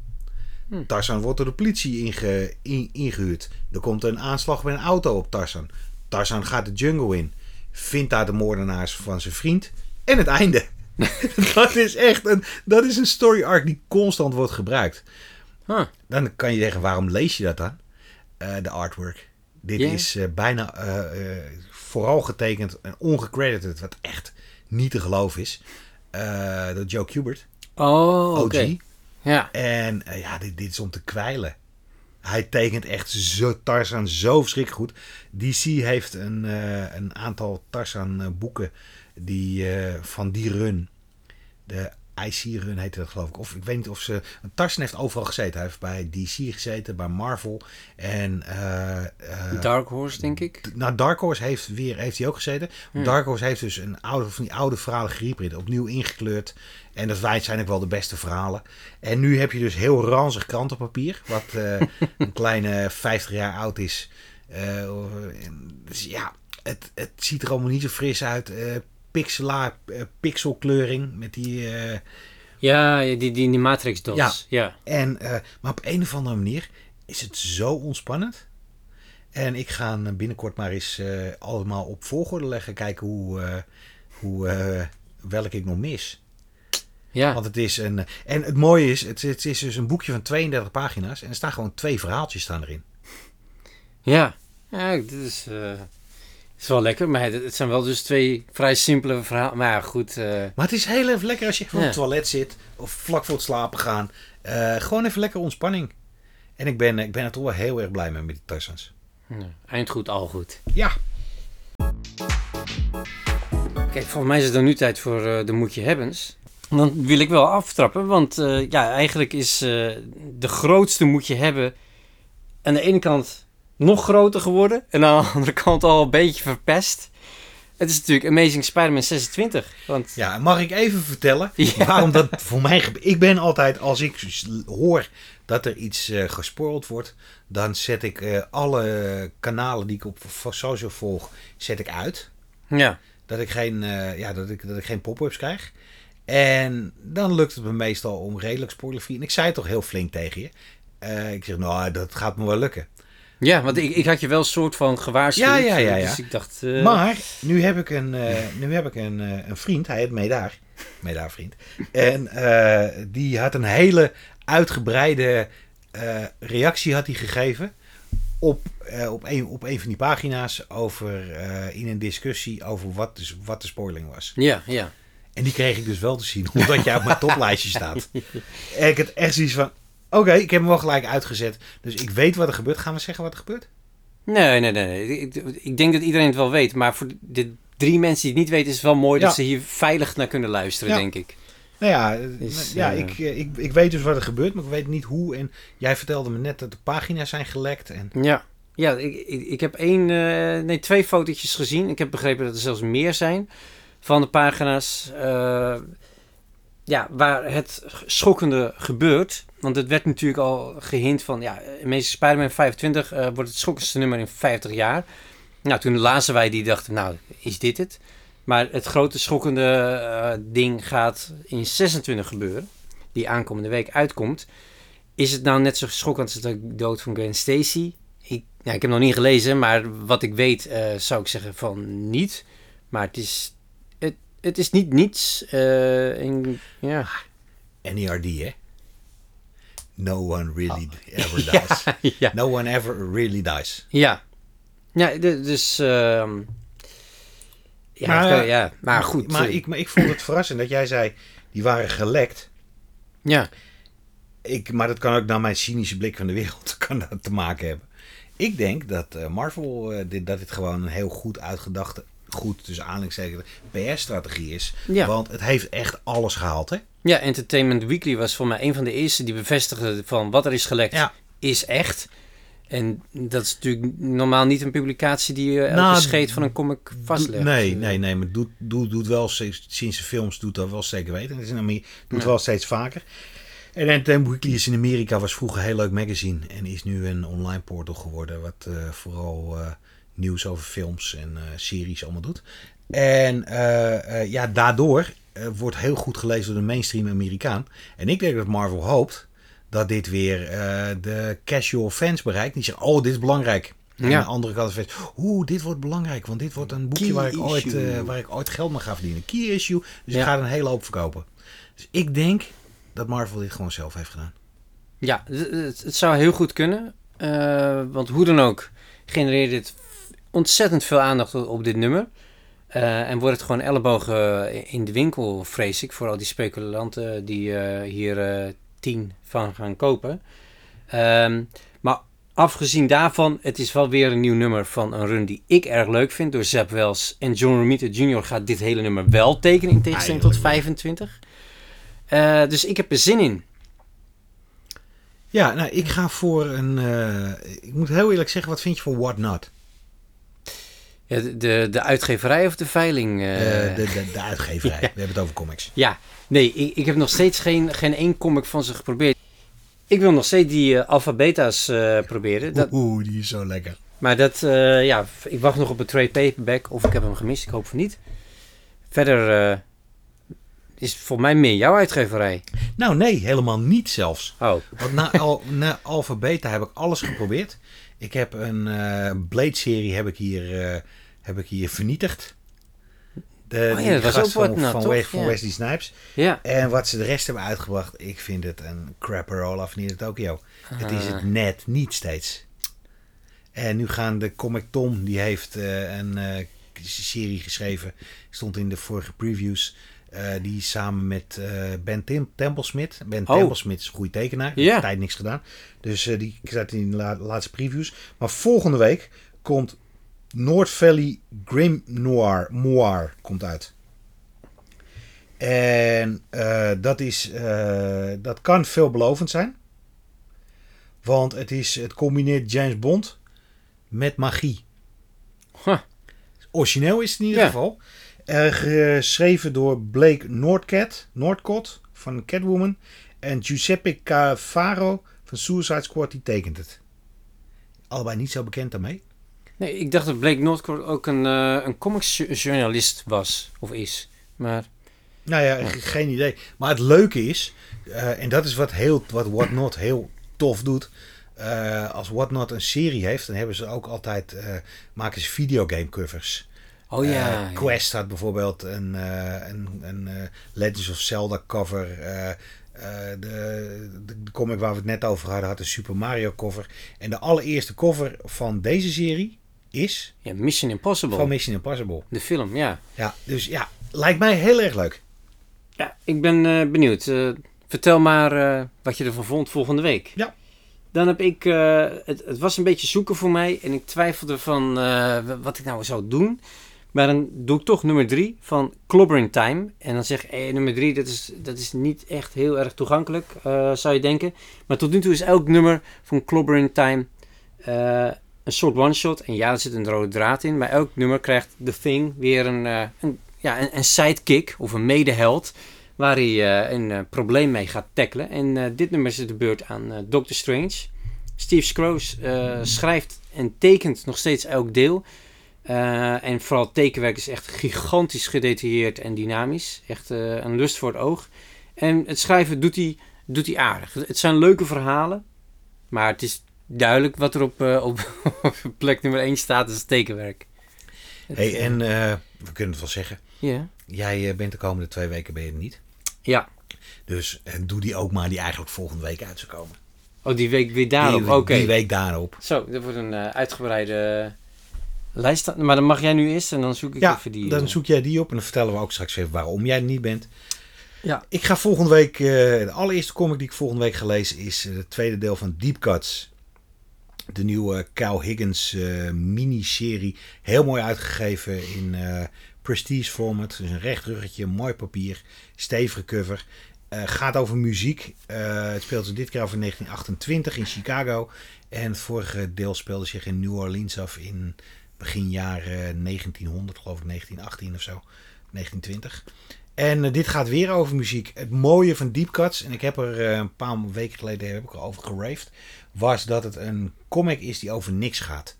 Hm. Tarzan wordt door de politie inge, in- ingehuurd. Er komt een aanslag met een auto op Tarzan. Tarzan gaat de jungle in. Vindt daar de moordenaars van zijn vriend. En het einde. dat is echt een, dat is een story arc die constant wordt gebruikt. Huh. Dan kan je zeggen, waarom lees je dat dan? Eh, de artwork. Dit is eh, bijna eh, vooral getekend en ongecredited, wat echt niet te geloven is. door Joe Kubert, Oh, oké. Ja. En ja, dit, dit is om te kwijlen. Hij tekent echt zo Tarzan zo verschrikkelijk goed. DC heeft een, een aantal Tarzan boeken die, van die run. De IC run heette dat geloof ik. Of ik weet niet of ze... Tarzan heeft overal gezeten. Hij heeft bij DC gezeten, bij Marvel. En eh, eh, Dark Horse, denk ik. nou, Dark Horse heeft, weer, heeft hij ook gezeten. Hmm. Dark Horse heeft dus een oude, van die oude verhalen gereprint, opnieuw ingekleurd. En dat wij- zijn ook wel de beste verhalen. En nu heb je dus heel ranzig krantenpapier, wat eh, een kleine 50 jaar oud is. Dus ja, het, het ziet er allemaal niet zo fris uit. Eh pixelaar, eh, pixelkleuring met die... eh, Ja, die, die, die Matrix dots. Ja. Ja. En, eh, maar op een of andere manier is het zo ontspannend. En ik ga binnenkort maar eens allemaal op volgorde leggen. Kijken hoe, hoe, welke ik nog mis. Ja. Want het is een. En het mooie is, het, het is dus een boekje van 32 pagina's. En er staan gewoon twee verhaaltjes staan erin. Ja. Ja, dit is, is wel lekker. Maar het, zijn wel dus twee vrij simpele verhalen. Maar ja, goed. eh, Maar het is heel even lekker als je Ja. op het toilet zit. Of vlak voor het slapen gaan. Eh, gewoon even lekker ontspanning. En ik ben, ik ben er toch wel heel erg blij mee met die Tarzans. ja, eind goed, al goed. Ja, Kijk, volgens mij is het dan nu tijd voor eh, de Moetje Hebbens. Dan wil ik wel aftrappen, want ja, eigenlijk is de grootste Moetje Hebben aan de ene kant nog groter geworden en aan de andere kant al een beetje verpest. Het is natuurlijk Amazing Spider-Man 26. Want Ja, mag ik even vertellen Ja. waarom dat voor mij? Ik ben altijd, als ik hoor dat er iets gespoild wordt, dan zet ik eh, alle kanalen die ik op social volg, zet ik uit. ja, Dat ik geen, eh, ja, dat ik, dat ik geen pop-ups krijg. En dan lukt het me meestal om redelijk spoilerfree. En ik zei het toch heel flink tegen je. Ik zeg, nou, dat gaat me wel lukken. Ja want ik, ik had je wel een soort van gewaarschuwd. Ja, ja, ja, ja. Dus ik dacht... eh, Maar nu heb ik een, eh, nu heb ik een, eh, een vriend, hij heet Medaar. Medaar vriend. En eh, die had een hele uitgebreide eh, reactie had hij gegeven op, eh, op, een, op een van die pagina's over, eh, in een discussie over wat de, wat de spoiling was. Ja, ja. En die kreeg ik dus wel te zien, omdat jij op mijn toplijstje staat. En ik had echt zoiets van, oké, ik heb hem wel gelijk uitgezet. Dus ik weet wat er gebeurt. Gaan we zeggen wat er gebeurt? Nee, nee, nee. Ik, ik denk dat iedereen het wel weet. Maar voor de drie mensen die het niet weten, is het wel mooi Ja. dat ze hier veilig naar kunnen luisteren, Ja. denk ik. Nou ja, Is, ja eh, ik, eh, ik, ik weet dus wat er gebeurt, maar ik weet niet hoe. En jij vertelde me net dat de pagina's zijn gelekt. En Ja, ja ik, ik, ik heb één, eh, nee, twee fotootjes gezien. Ik heb begrepen dat er zelfs meer zijn van de pagina's. ja, waar het schokkende gebeurt. Want het werd natuurlijk al gehint van, ja, Amazing Spider-Man 25 eh, wordt het schokkendste nummer in 50 jaar. Nou, toen lazen wij die dachten, nou, is dit het? Maar het grote schokkende eh, ding gaat in 26 gebeuren. Die aankomende week uitkomt. Is het nou net zo schokkend als de dood van Gwen Stacy? Ik, ja, ik heb nog niet gelezen, maar wat ik weet eh, zou ik zeggen van niet. Maar het is, het, het is niet niets. eh, en, ja. NERD, hè? No one really ever Oh. Ja, dies. ja. No one ever really dies. Ja. Ja, dus... ehm, ja, Maar, kan- ja, maar goed. Maar eh, ik, maar ik vond het verrassend dat jij zei, die waren gelekt. Ja, Ik, maar dat kan ook naar mijn cynische blik van de wereld kan dat te maken hebben. Ik denk dat eh, Marvel, eh, dit, dat dit gewoon een heel goed uitgedachte, goed tussen aanhalingstekens, PR-strategie is. Ja. Want het heeft echt alles gehaald, hè? ja, Entertainment Weekly was voor mij een van de eerste die bevestigde van wat er is gelekt Ja. is echt. En dat is natuurlijk normaal niet een publicatie die eh, elke Nou, scheet van een comic vastlegt. Nee, nee, nee, maar doet, doet, doet wel sinds de films doet dat wel zeker weten. Het is in Amerika, doet Ja. wel steeds vaker. En Entertainment Weekly is in Amerika was vroeger een heel leuk magazine en is nu een online portal geworden wat eh, vooral eh, nieuws over films en eh, series allemaal doet. En eh, eh, ja, daardoor wordt heel goed gelezen door de mainstream Amerikaan. En ik denk dat Marvel hoopt dat dit weer de casual fans bereikt. Die zeggen, oh, dit is belangrijk. En Ja. de andere kant van oeh, dit wordt belangrijk. Want dit wordt een boekje Key waar ik, ooit, waar ik ooit geld mee ga verdienen. Key issue. Dus Ja. ik ga er een hele hoop verkopen. Dus ik denk dat Marvel dit gewoon zelf heeft gedaan. Ja, het, zou heel goed kunnen. want hoe dan ook genereert dit ontzettend veel aandacht op, dit nummer. Eh, en wordt het gewoon ellebogen in de winkel, vrees ik. Voor al die speculanten die eh, hier eh, tien van gaan kopen. Ehm, maar afgezien daarvan, het is wel weer een nieuw nummer van een run die ik erg leuk vind. Door Zeb Wells en John Romita Jr. gaat dit hele nummer wel tekenen in tegenstelling tot Eindelijk. 25. Eh, dus ik heb er zin in. Ja, nou, ik ga voor een... ik moet heel eerlijk zeggen, wat vind je van What Not? Ja, de, de, uitgeverij of de veiling? eh? Eh, de, de, de uitgeverij. We hebben het over comics. Ja, nee, ik, ik heb nog steeds geen, geen één comic van ze geprobeerd. Ik wil nog steeds die beta's eh, proberen. Dat, Oeh, die is zo lekker. maar dat, ja, ik wacht nog op een trade paperback of ik heb hem gemist. Ik hoop van niet. Verder is het voor mij meer jouw uitgeverij. Nou, nee, helemaal niet zelfs. Oh, Want na, al, na Alpha Beta heb ik alles geprobeerd. Ik heb een eh, Blade-serie heb ik hier, eh, heb ik hier vernietigd. De, Oh ja, dat was gast ook van, Not, van, toch? Wes- van Ja. Wesley Snipes. ja. En wat ze de rest hebben uitgebracht, ik vind het een crapper af neer Tokyo. Het is het net niet steeds. En nu gaan de Comic Tom, die heeft eh, een serie geschreven, stond in de vorige previews. Eh, die samen met eh, Ben Tim Templesmith. Ben Oh. Templesmith is een goede tekenaar. Ja. Tijd niks gedaan. Dus eh, die staat in de la- laatste previews. Maar volgende week komt North Valley Grim Noir, Moir komt uit. En dat, is, dat kan veelbelovend zijn. Want het, is, het combineert James Bond met magie. Huh. Origineel is het in ieder Ja. geval. Geschreven door Blake Northcat, Northcott van Catwoman. En Giuseppe Cavaro van Suicide Squad, die tekent het. Allebei niet zo bekend daarmee. Nee, ik dacht dat Blake Northcourt ook een, eh een comicsjournalist was of is. Maar Nou ja, ge- geen idee. Maar het leuke is, eh, en dat is wat, heel, wat What Not heel tof doet. eh, als What Not een serie heeft, dan hebben ze ook altijd, maken ze videogame covers. Oh ja, Eh, ja. Quest had bijvoorbeeld een, eh, een, een eh, Legends of Zelda cover. de, de, comic waar we het net over hadden had een Super Mario cover. En de allereerste cover van deze serie is Ja, Mission Impossible. van Mission Impossible. de film, ja. Ja, dus ja, lijkt mij heel erg leuk. Ja, ik ben benieuwd. Vertel maar wat je ervan vond volgende week. Ja. Dan heb ik, het, het was een beetje zoeken voor mij en ik twijfelde van wat ik nou zou doen. Maar dan doe ik toch nummer drie van Clobbering Time. En dan zeg ik, eh, nummer drie, dat is, dat is niet echt heel erg toegankelijk, eh, zou je denken. Maar tot nu toe is elk nummer van Clobbering Time eh, een soort one-shot. En ja, er zit een rode draad in. Maar elk nummer krijgt The Thing weer een, een, ja, een, een sidekick of een medeheld. Waar hij een probleem mee gaat tackelen. En dit nummer is de beurt aan Doctor Strange. Steve Scrooge schrijft en tekent nog steeds elk deel. Eh, en vooral het tekenwerk is echt gigantisch gedetailleerd en dynamisch. Echt eh, een lust voor het oog. En het schrijven doet hij, doet hij aardig. Het zijn leuke verhalen. Maar het is duidelijk wat er op, eh, op, plek nummer 1 staat, is het tekenwerk. Hey, en we kunnen het wel zeggen. Jij bent de komende twee weken ben je er niet. Ja. Dus eh, doe die ook maar die eigenlijk volgende week uit zou komen. Oh, die week weer daarop. Die, Oké. die week daarop. Zo, dat wordt een uitgebreide lijst. Maar dan mag jij nu eerst en dan zoek ik Ja, even die... dan eh, zoek jij die op en dan vertellen we ook straks even waarom jij er niet bent. Ja. Ik ga volgende week, eh, de allereerste comic die ik volgende week ga lezen is eh, het tweede deel van Deep Cuts. De nieuwe Kyle Higgins miniserie. Heel mooi uitgegeven in eh, prestige format. Dus een recht ruggetje, mooi papier, stevige cover. Gaat over muziek. Het speelt zich dit keer af in 1928 in Chicago. En het vorige deel speelde zich in New Orleans af in begin jaren 1900, geloof ik 1918 of zo. 1920. En eh, dit gaat weer over muziek. Het mooie van Deep Cuts, en ik heb er eh, een paar weken geleden heb ik erover geraved, was dat het een comic is die over niks gaat.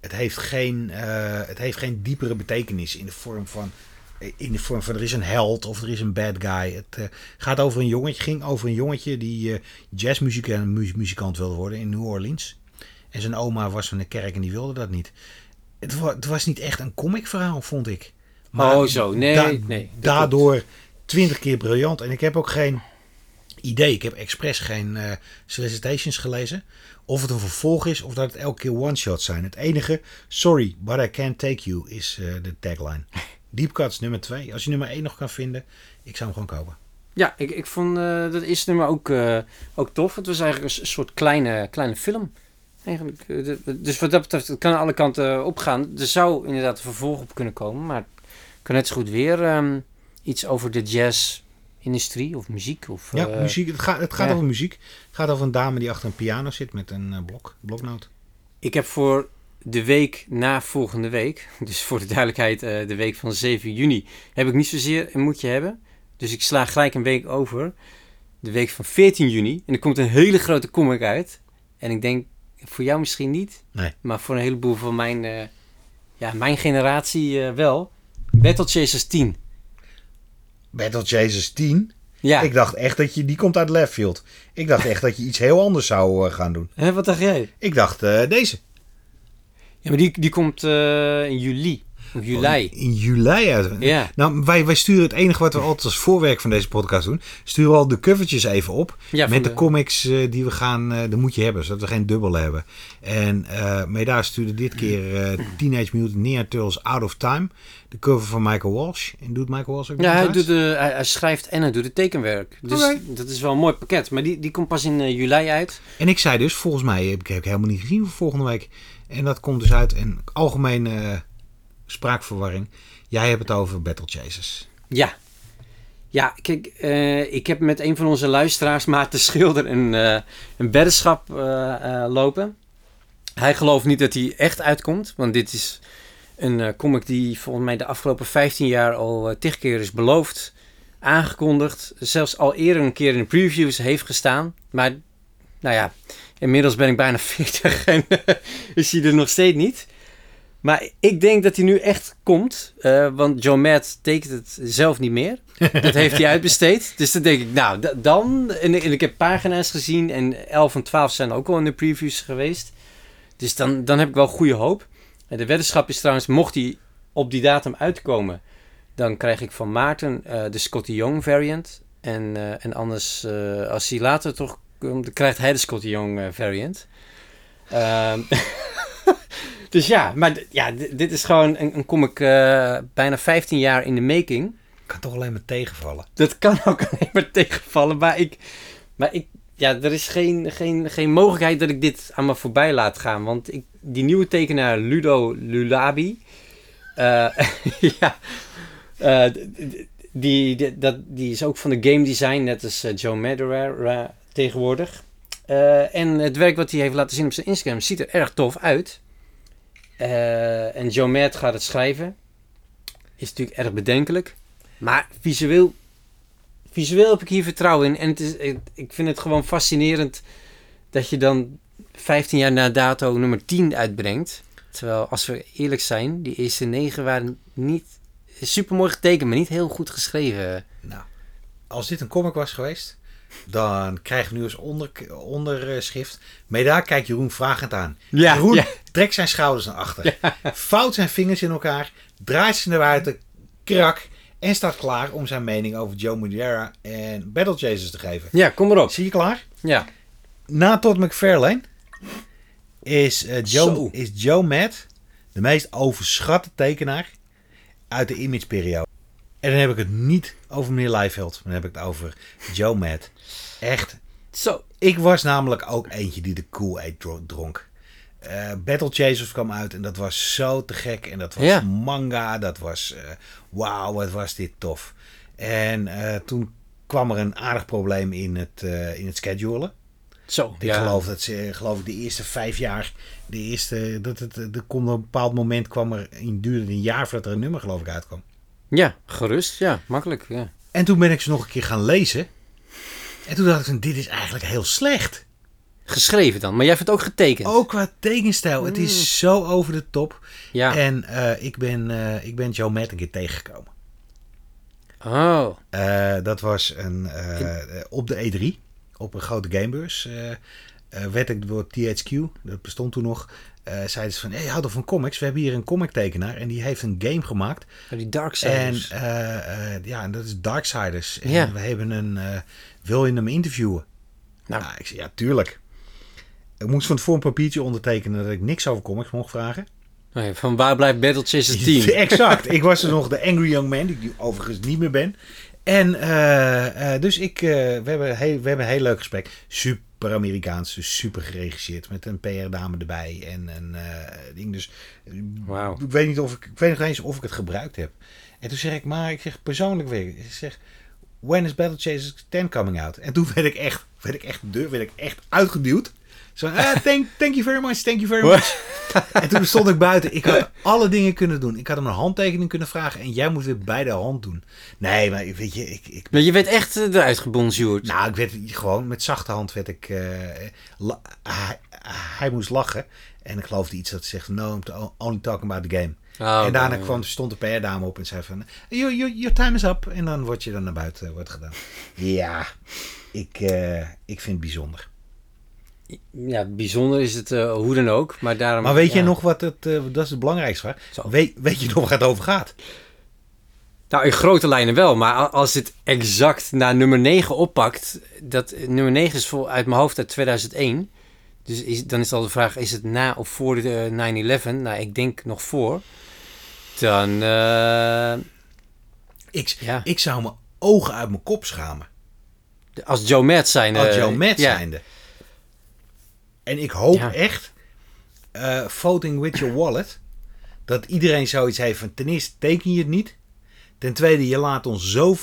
Het heeft geen, eh, het heeft geen diepere betekenis in de vorm van in de vorm van er is een held of er is een bad guy. Het gaat over een jongetje, ging over een jongetje die eh jazzmuzikant mu- muzikant wilde worden in New Orleans. En zijn oma was van de kerk en die wilde dat niet. Het, wa- het was niet echt een comic verhaal, vond ik. Oh, zo. Nee, da- nee, Daardoor twintig keer briljant. En ik heb ook geen idee. Ik heb expres geen eh, solicitations gelezen. Of het een vervolg is of dat het elke keer one-shots zijn. Het enige, sorry, but I can't take you, is eh, de tagline. Deep Cuts nummer 2. Als je nummer 1 nog kan vinden, ik zou hem gewoon kopen. Ja, ik, ik vond eh, dat eerste nummer ook, ook tof. Het was eigenlijk een soort kleine, kleine film. Eigenlijk. eh, Dus wat dat betreft, het kan alle kanten opgaan. Er zou inderdaad een vervolg op kunnen komen. Maar het kan net zo goed weer ehm, iets over de jazzindustrie of muziek. Of, Ja, eh, muziek. Het gaat, het gaat ja. over muziek. Het gaat over een dame die achter een piano zit met een eh, blok, bloknoot. Ik heb voor de week na volgende week, dus voor de duidelijkheid, eh, de week van 7 juni, heb ik niet zozeer een moedje hebben. Dus ik sla gelijk een week over. De week van 14 juni. En er komt een hele grote comic uit. En ik denk, voor jou misschien niet. Nee. Maar voor een heleboel van mijn, eh, ja, mijn generatie eh, wel. Battle Chasers 10. Battle Chasers 10. Ja, Ik dacht echt dat je, die komt uit left field. Ik dacht echt dat je iets heel anders zou eh, gaan doen. Hè, wat dacht jij? Ik dacht deze. Ja, maar die, die komt in juli. Juli. In juli uit. Ja. Nou, wij, wij sturen het enige wat we altijd als voorwerk van deze podcast doen. Sturen we al de covertjes even op. Ja, met de, de- comics eh, die we gaan, eh dat moet je hebben, zodat we geen dubbel hebben. En eh Meda stuurde dit keer Teenage Mutant Ninja Turtles Out of Time. De cover van Michael Walsh. En doet Michael Walsh ook Ja, hij, doet de, hij, hij schrijft en hij doet het tekenwerk. Dus dat is wel een mooi pakket. Maar die, die komt pas in juli uit. En ik zei dus, volgens mij heb ik, heb ik helemaal niet gezien voor volgende week. En dat komt dus uit. En algemene eh, spraakverwarring. Jij hebt het over Battle Chasers. Ja. Ja, kijk, eh, ik heb met een van onze luisteraars, Maarten Schilder, een, eh een weddenschap eh, lopen. Hij gelooft niet dat hij echt uitkomt, want dit is een comic die volgens mij de afgelopen 15 jaar al uh, tig keer is beloofd, aangekondigd, zelfs al eerder een keer in de previews heeft gestaan. Maar, nou ja, inmiddels ben ik bijna 40 en is hij er nog steeds niet. Maar ik denk dat hij nu echt komt. eh, want Joe Matt tekent het zelf niet meer. Dat heeft hij uitbesteed. Dus dan denk ik, nou, da- dan... En, en ik heb pagina's gezien. En 11 en 12 zijn ook al in de previews geweest. Dus dan, dan heb ik wel goede hoop. En de weddenschap is trouwens, mocht hij op die datum uitkomen... dan krijg ik van Maarten eh, de Scotty Young variant. En, eh, en anders, als hij later toch komt... dan krijgt hij de Scotty Young variant. Ehm dus ja, maar ja, dit is gewoon een, een comic eh, bijna 15 jaar in de making. Kan toch alleen maar tegenvallen. Dat kan ook alleen maar tegenvallen. Maar ik, maar ik ja, er is geen, geen, geen mogelijkheid dat ik dit aan me voorbij laat gaan. Want ik, die nieuwe tekenaar Ludo Lulabi. eh, ja, eh, die, die, dat, die is ook van de game design, net als Joe Madureira tegenwoordig. Eh, en het werk wat hij heeft laten zien op zijn Instagram ziet er erg tof uit. Eh, en Joe Mad gaat het schrijven. Is natuurlijk erg bedenkelijk. Maar visueel, visueel heb ik hier vertrouwen in. En het is, ik- vind het gewoon fascinerend dat je dan 15 jaar na dato nummer 10 uitbrengt. Terwijl, als we eerlijk zijn, die eerste negen waren niet super mooi getekend, maar niet heel goed geschreven. Nou, als dit een comic was geweest, dan krijg je nu als onder, onderschrift. Medaar kijkt Jeroen vragend aan. Ja, Jeroen ja. trekt zijn schouders naar achter. Vouwt zijn vingers in elkaar. Draait ze naar buiten. Krak. En staat klaar om zijn mening over Joe Madeira en Battle Chasers te geven. Ja, kom maar op. Zie je klaar? Ja. Na Todd McFarlane is, eh, Zo. Joe, is Joe Matt de meest overschatte tekenaar uit de imageperiode. En dan heb ik het niet over meneer Leifeld, maar dan heb ik het over Joe Matt. Echt, Zo. ik was namelijk ook eentje die de Kool-Aid dro- dronk. Eh, Battle Chasers kwam uit en dat was zo te gek. En dat was Ja. manga, dat was... eh, Wauw, wat was dit tof. En eh, toen kwam er een aardig probleem in het, eh, in het schedulen. Zo. Ik geloof dat ze, geloof ik, de eerste vijf jaar, de eerste, dat het, er komt op een bepaald moment kwam er, in duurde een jaar voordat er een nummer geloof ik uitkwam. Ja, gerust. Ja, makkelijk. Ja. En toen ben ik ze nog een keer gaan lezen. En toen dacht ik van, dit is eigenlijk heel slecht. Geschreven dan. Maar jij hebt het ook getekend. Ook qua tekenstijl, het is zo over de top. Ja. En eh, ik, ben, eh, ik ben Joe Matt een keer tegengekomen. Oh. Eh, dat was een, op de E3, op een grote gamebeurs. werd ik door THQ, dat bestond toen nog, eh zeiden ze van, hey, toch van comics? We hebben hier een comic tekenaar en die heeft een game gemaakt. Oh, die Dark En eh, eh, ja, en dat is Darksiders. En Ja. we hebben een, wil je hem interviewen? Nou. Nou, ik zei, ja, tuurlijk. Ik moest van tevoren een papiertje ondertekenen dat ik niks over comics mocht vragen. Oh ja, van waar blijft Battle Chasers 10? exact. Ik was dus nog de Angry Young Man, die ik nu overigens niet meer ben. En dus ik, we, hebben heel, we hebben een heel leuk gesprek. Super Amerikaans, dus super geregisseerd. Met een PR-dame erbij en een eh, ding. Dus eh, Wauw. ik weet niet of ik, ik weet nog eens of ik het gebruikt heb. En toen zeg ik, maar ik zeg persoonlijk weer, ik zeg, when is Battle Chasers 10 coming out? En toen werd ik echt, werd ik echt, de deur werd ik echt uitgeduwd. Zo, ah, thank, thank you very much, thank you very much. En toen stond ik buiten. Ik had alle dingen kunnen doen. Ik had hem een handtekening kunnen vragen. En jij moet weer bij de hand doen. Nee, maar weet je, ik... ik Maar je werd echt eh, eruit gebonjourd. nou, ik werd gewoon met zachte hand werd ik... eh, la- hij, hij moest lachen. En ik geloofde iets dat zegt... No, I'm only talking about the game. Oh, en daarna kwam, stond de PR-dame op en zei van... Your, your, your time is up. En dan word je dan naar buiten eh, wordt gedaan. Ja, ik, ik vind het bijzonder. Ja, bijzonder is het eh, hoe dan ook. Maar, daarom, Maar weet ja. je nog wat het... eh, dat is het belangrijkste vraag. Zo. Weet, weet je nog waar het over gaat? Nou, in grote lijnen wel. Maar als het exact naar nummer 9 oppakt... Dat, nummer 9 is vol, uit mijn hoofd uit 2001. Dus is, dan is al de vraag, is het na of voor de 9-11? Nou, ik denk nog voor. Dan, eh, Ik, Ja. ik zou mijn ogen uit mijn kop schamen. als Joe Matt zijn... Als eh, Joe Matt ja. En ik hoop Ja. echt, eh, voting with your wallet, dat iedereen zoiets heeft van ten eerste teken je het niet. Ten tweede, je laat ons zo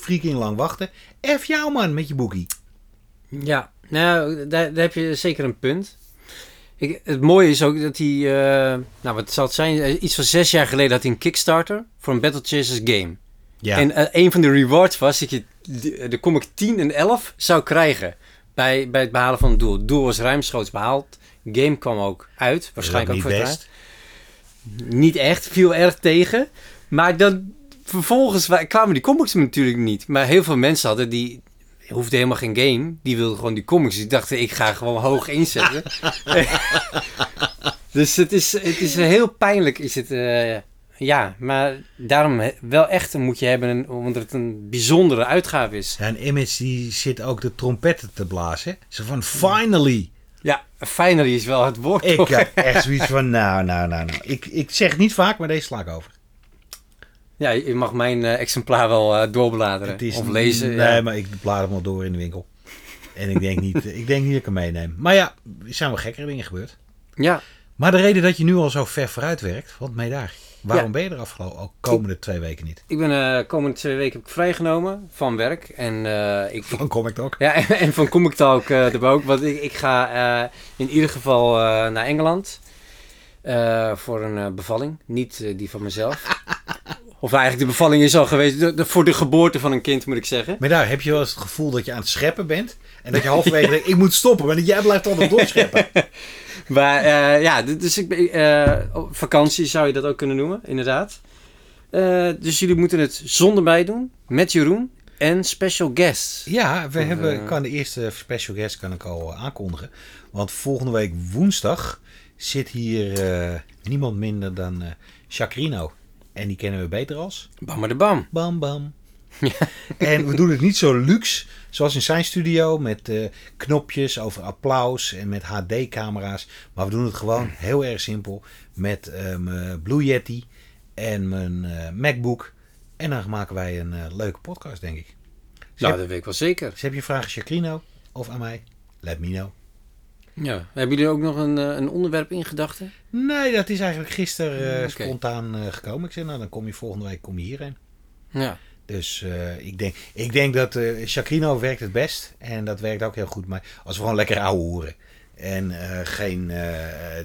freaking lang wachten. F jou man met je boekie. Ja, nou, daar, daar heb je zeker een punt. Ik, het mooie is ook dat hij, eh, nou wat zal het zijn, Eh, iets van zes jaar geleden had hij een Kickstarter voor een Battle Chasers game. Ja, En een van de rewards was dat je de, de comic 10 en 11 zou krijgen bij, bij het behalen van het doel. Het doel was ruimschoots behaald. Game kwam ook uit, waarschijnlijk ook voor het best. Niet echt, viel erg tegen. Maar dan vervolgens wa- kwamen die comics natuurlijk niet. Maar heel veel mensen hadden die hoefde helemaal geen game. Die wilden gewoon die comics. Die dachten, ik ga gewoon hoog inzetten. dus het is, het is heel pijnlijk. Is het, eh, ja, maar daarom wel echt een moet je hebben. Omdat het een bijzondere uitgave is. Ja, en Image die zit ook de trompetten te blazen. Zo van, finally! Ja, finally is wel het woord. Ik heb echt zoiets van, nou, nou, nou, nou. Ik, ik zeg het niet vaak, maar deze sla ik over. Ja, je mag mijn eh, exemplaar wel eh, doorbladeren. Het is of lezen. Nee, ja. maar ik blader hem al door in de winkel. En ik denk niet, ik denk niet dat ik hem meeneem. Maar ja, er zijn wel gekkere dingen gebeurd. ja, Maar de reden dat je nu al zo ver vooruit werkt, want mee daar. Waarom Ja. ben je er afgelopen al komende twee weken niet? Ik ben eh komende twee weken heb ik vrijgenomen van werk. En, eh, ik, Van Comic Talk. ja, en, en van Comic Talk eh erbij ook. Want ik, ik ga eh, in ieder geval eh, naar Engeland. eh, voor een eh, bevalling. Niet eh, die van mezelf. Of eigenlijk de bevalling is al geweest. de- de- voor de geboorte van een kind moet ik zeggen. Maar daar heb je wel eens het gevoel dat je aan het scheppen bent. En dat je halverwege denkt, ik moet stoppen. Maar dat jij blijft altijd doorscheppen. Maar eh, ja, dus ik ben, op vakantie zou je dat ook kunnen noemen, inderdaad. Eh, dus jullie moeten het zonder mij doen, met Jeroen. En special guests. Ja, we hebben, kan de eerste special guest kan ik al aankondigen. Want volgende week woensdag zit hier niemand minder dan Chacrino. En die kennen we beter als Bam de bam. Bam Bam. En we doen het niet zo luxe zoals in zijn studio met eh, knopjes over applaus en met HD-camera's. Maar we doen het gewoon heel erg simpel met eh, mijn Blue Yeti en mijn eh, MacBook. En dan maken wij een leuke podcast, denk ik. Nou, heb- dat weet ik wel zeker. Dus heb je vragen aan Chacrino of aan mij? Let me know. Ja. Hebben jullie ook nog een, eh, een onderwerp in gedachten? Nee, dat is eigenlijk gisteren eh, spontaan eh, gekomen. Ik zei, nou dan kom je volgende week kom je hierheen. Ja. Dus ik, denk, ik denk dat Chacrino werkt het best. En dat werkt ook heel goed. Maar als we gewoon lekker ouwe hoeren. En geen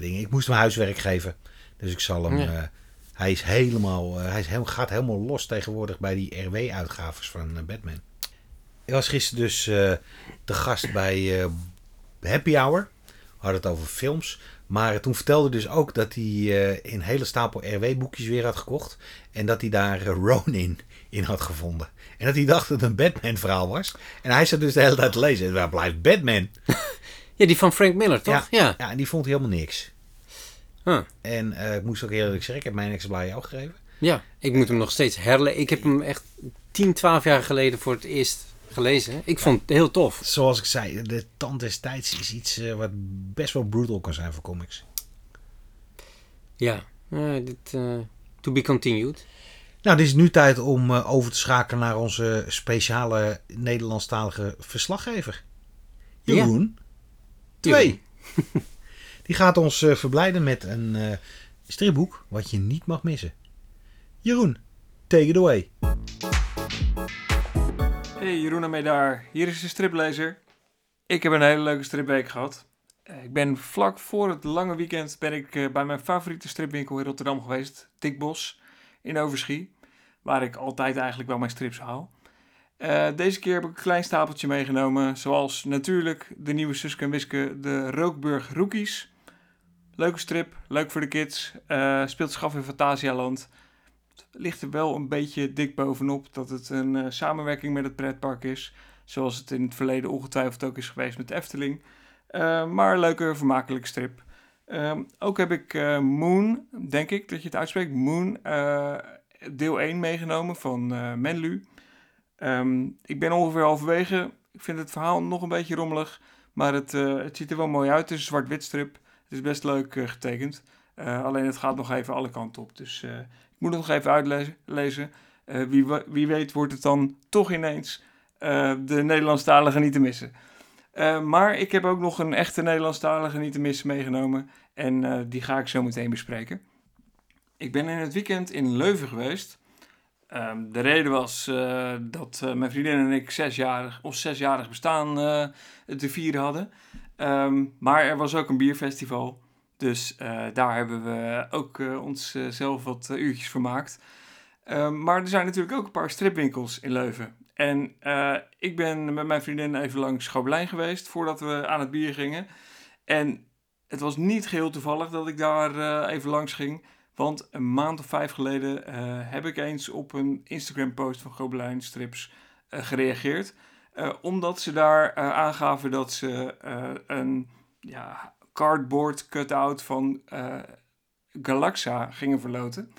dingen. Ik moest hem huiswerk geven. Dus ik zal hem... Ja. hij is helemaal... hij is gaat helemaal los tegenwoordig bij die RW-uitgaves van Batman. Ik was gisteren dus te gast bij Happy Hour. Hadden het over films. Maar toen vertelde dus ook dat hij eh, een hele stapel RW-boekjes weer had gekocht. En dat hij daar eh, Ronin in had gevonden. En dat hij dacht dat het een Batman-verhaal was. En hij zat dus de hele tijd te lezen. En waar blijft Batman? ja, die van Frank Miller, toch? Ja. Ja, en die vond hij helemaal niks. Huh. En eh, ik moest ook eerlijk zeggen, ik heb mijn exemplaar jou gegeven. Ja, ik moet hem nog steeds herlezen. Ik heb hem echt 10, 12 jaar geleden voor het eerst gelezen. Ik vond het heel tof. Zoals ik zei, de tand des tijds is iets eh, wat best wel brutal kan zijn voor comics. Ja, Eh, dit, eh, to be continued. Nou, het is nu tijd om over te schakelen naar onze speciale Nederlandstalige verslaggever. Ja. Jeroen. Twee. Die gaat ons verblijden met een stripboek wat je niet mag missen. Jeroen, take it away. Hey, Jeroen en daar. Hier is de striplezer. Ik heb een hele leuke stripweek gehad. Eh, Ik ben vlak voor het lange weekend ben ik eh, bij mijn favoriete stripwinkel in Rotterdam geweest, Dick Bos in Overschie, waar ik altijd eigenlijk wel mijn strips haal. Eh, deze keer heb ik een klein stapeltje meegenomen, zoals natuurlijk de nieuwe Suske en Wiske, de Rookburg Rookies. Leuke strip, leuk voor de kids, eh, speelt zich af in Fantasialand. Ligt er wel een beetje dik bovenop dat het een eh, samenwerking met het pretpark is. Zoals het in het verleden ongetwijfeld ook is geweest met Efteling. Eh, maar een leuke, vermakelijke strip. Ehm, ook heb ik eh, Moon, denk ik dat je het uitspreekt, Moon, deel 1 meegenomen van Menlu. Ehm, ik ben ongeveer halverwege. Ik vind het verhaal nog een beetje rommelig. Maar het, het ziet er wel mooi uit. Het is een zwart-wit strip. Het is best leuk getekend. Alleen het gaat nog even alle kanten op. Dus moet het nog even uitlezen. lezen. Eh, wie, wie weet wordt het dan toch ineens eh, de Nederlandstalige niet te missen. Eh, maar ik heb ook nog een echte Nederlandstalige niet te missen meegenomen. En die ga ik zo meteen bespreken. Ik ben in het weekend in Leuven geweest. Ehm, de reden was dat mijn vriendin en ik zesjarig, ons zesjarig bestaan te vieren hadden. Ehm, maar er was ook een bierfestival. Dus eh, daar hebben we ook eh, ons eh, zelf wat uurtjes vermaakt. Ehm, maar er zijn natuurlijk ook een paar stripwinkels in Leuven. En ik ben met mijn vriendin even langs Schobelijn geweest voordat we aan het bier gingen. En het was niet geheel toevallig dat ik daar even langs ging. Want een maand of vijf geleden heb ik eens op een Instagram-post van Gobelijn Strips gereageerd. Omdat ze daar aangaven dat ze een ja, cardboard cut-out van eh, Galaxa gingen verloten.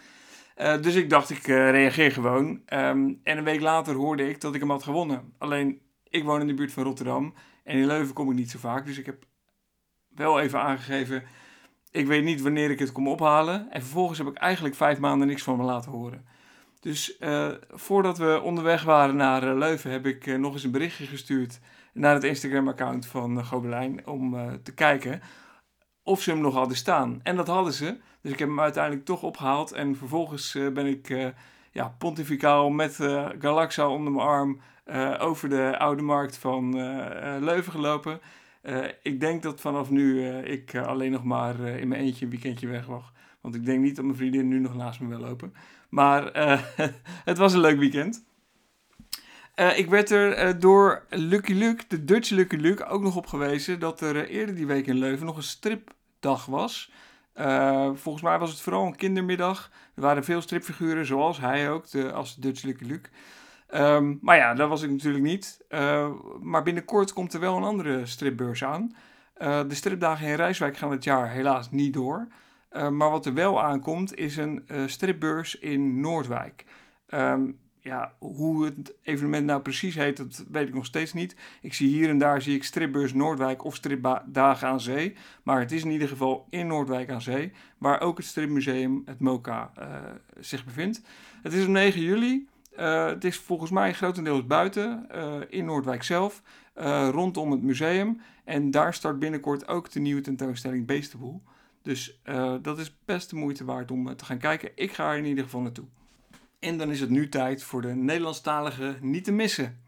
Eh, dus ik dacht, ik eh, reageer gewoon. Ehm, en een week later hoorde ik dat ik hem had gewonnen. Alleen, ik woon in de buurt van Rotterdam. En in Leuven kom ik niet zo vaak. Dus ik heb wel even aangegeven... Ik weet niet wanneer ik het kom ophalen. En vervolgens heb ik eigenlijk vijf maanden niks van me laten horen. Dus voordat we onderweg waren naar Leuven... heb ik nog eens een berichtje gestuurd... naar het Instagram-account van Gobelijn... om te kijken of ze hem nog hadden staan. En dat hadden ze. Dus ik heb hem uiteindelijk toch opgehaald. En vervolgens eh, ben ik eh, ja, pontificaal met eh, Galaxa onder mijn arm over de oude markt van Leuven gelopen. Ik denk dat vanaf nu ik alleen nog maar in mijn eentje een weekendje weg mag. Want ik denk niet dat mijn vriendin nu nog naast me wil lopen. Maar het was een leuk weekend. Eh, ik werd er eh, door Lucky Luke, de Dutch Lucky Luke, ook nog op gewezen dat er eh, eerder die week in Leuven nog een stripdag was. Volgens mij was het vooral een kindermiddag. Er waren veel stripfiguren, zoals hij ook, de, als Dutch Lucky Luke. Ehm, maar ja, dat was ik natuurlijk niet. Maar binnenkort komt er wel een andere stripbeurs aan. De stripdagen in Rijswijk gaan het jaar helaas niet door. Maar wat er wel aankomt is een stripbeurs in Noordwijk. Um, ja, hoe het evenement nou precies heet, dat weet ik nog steeds niet. Ik zie hier en daar zie ik stripbeurs Noordwijk of stripdagen aan zee. Maar het is in ieder geval in Noordwijk aan zee, waar ook het stripmuseum, het MOCA, zich bevindt. Het is op 9 juli. Uh, het is volgens mij grotendeels buiten, uh, in Noordwijk zelf, rondom het museum. En daar start binnenkort ook de nieuwe tentoonstelling Beestenboel. Dus dat is best de moeite waard om te gaan kijken. Ik ga er in ieder geval naartoe. En dan is het nu tijd voor de Nederlandstalige niet te missen.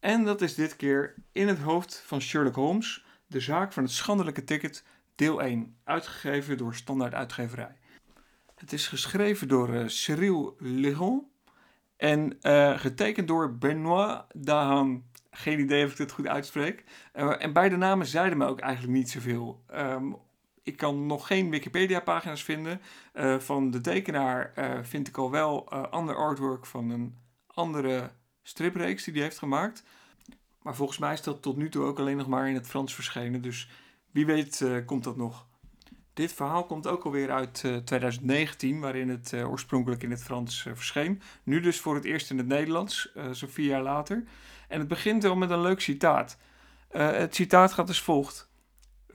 En dat is dit keer in het hoofd van Sherlock Holmes, de zaak van het schandelijke ticket, deel 1, uitgegeven door Standaard Uitgeverij. Het is geschreven door Cyril Legon en uh, getekend door Benoit Dahan. Geen idee of ik dit goed uitspreek. Uh, en beide namen zeiden me ook eigenlijk niet zoveel. Um, ik kan nog geen Wikipedia-pagina's vinden. Uh, van de tekenaar vind ik al wel ander artwork van een andere stripreeks die hij heeft gemaakt. Maar volgens mij is dat tot nu toe ook alleen nog maar in het Frans verschenen. Dus wie weet komt dat nog. Dit verhaal komt ook alweer uit uh, 2019, waarin het oorspronkelijk in het Frans verscheen. Nu dus voor het eerst in het Nederlands, zo'n vier jaar later. En het begint wel met een leuk citaat. het citaat gaat als volgt.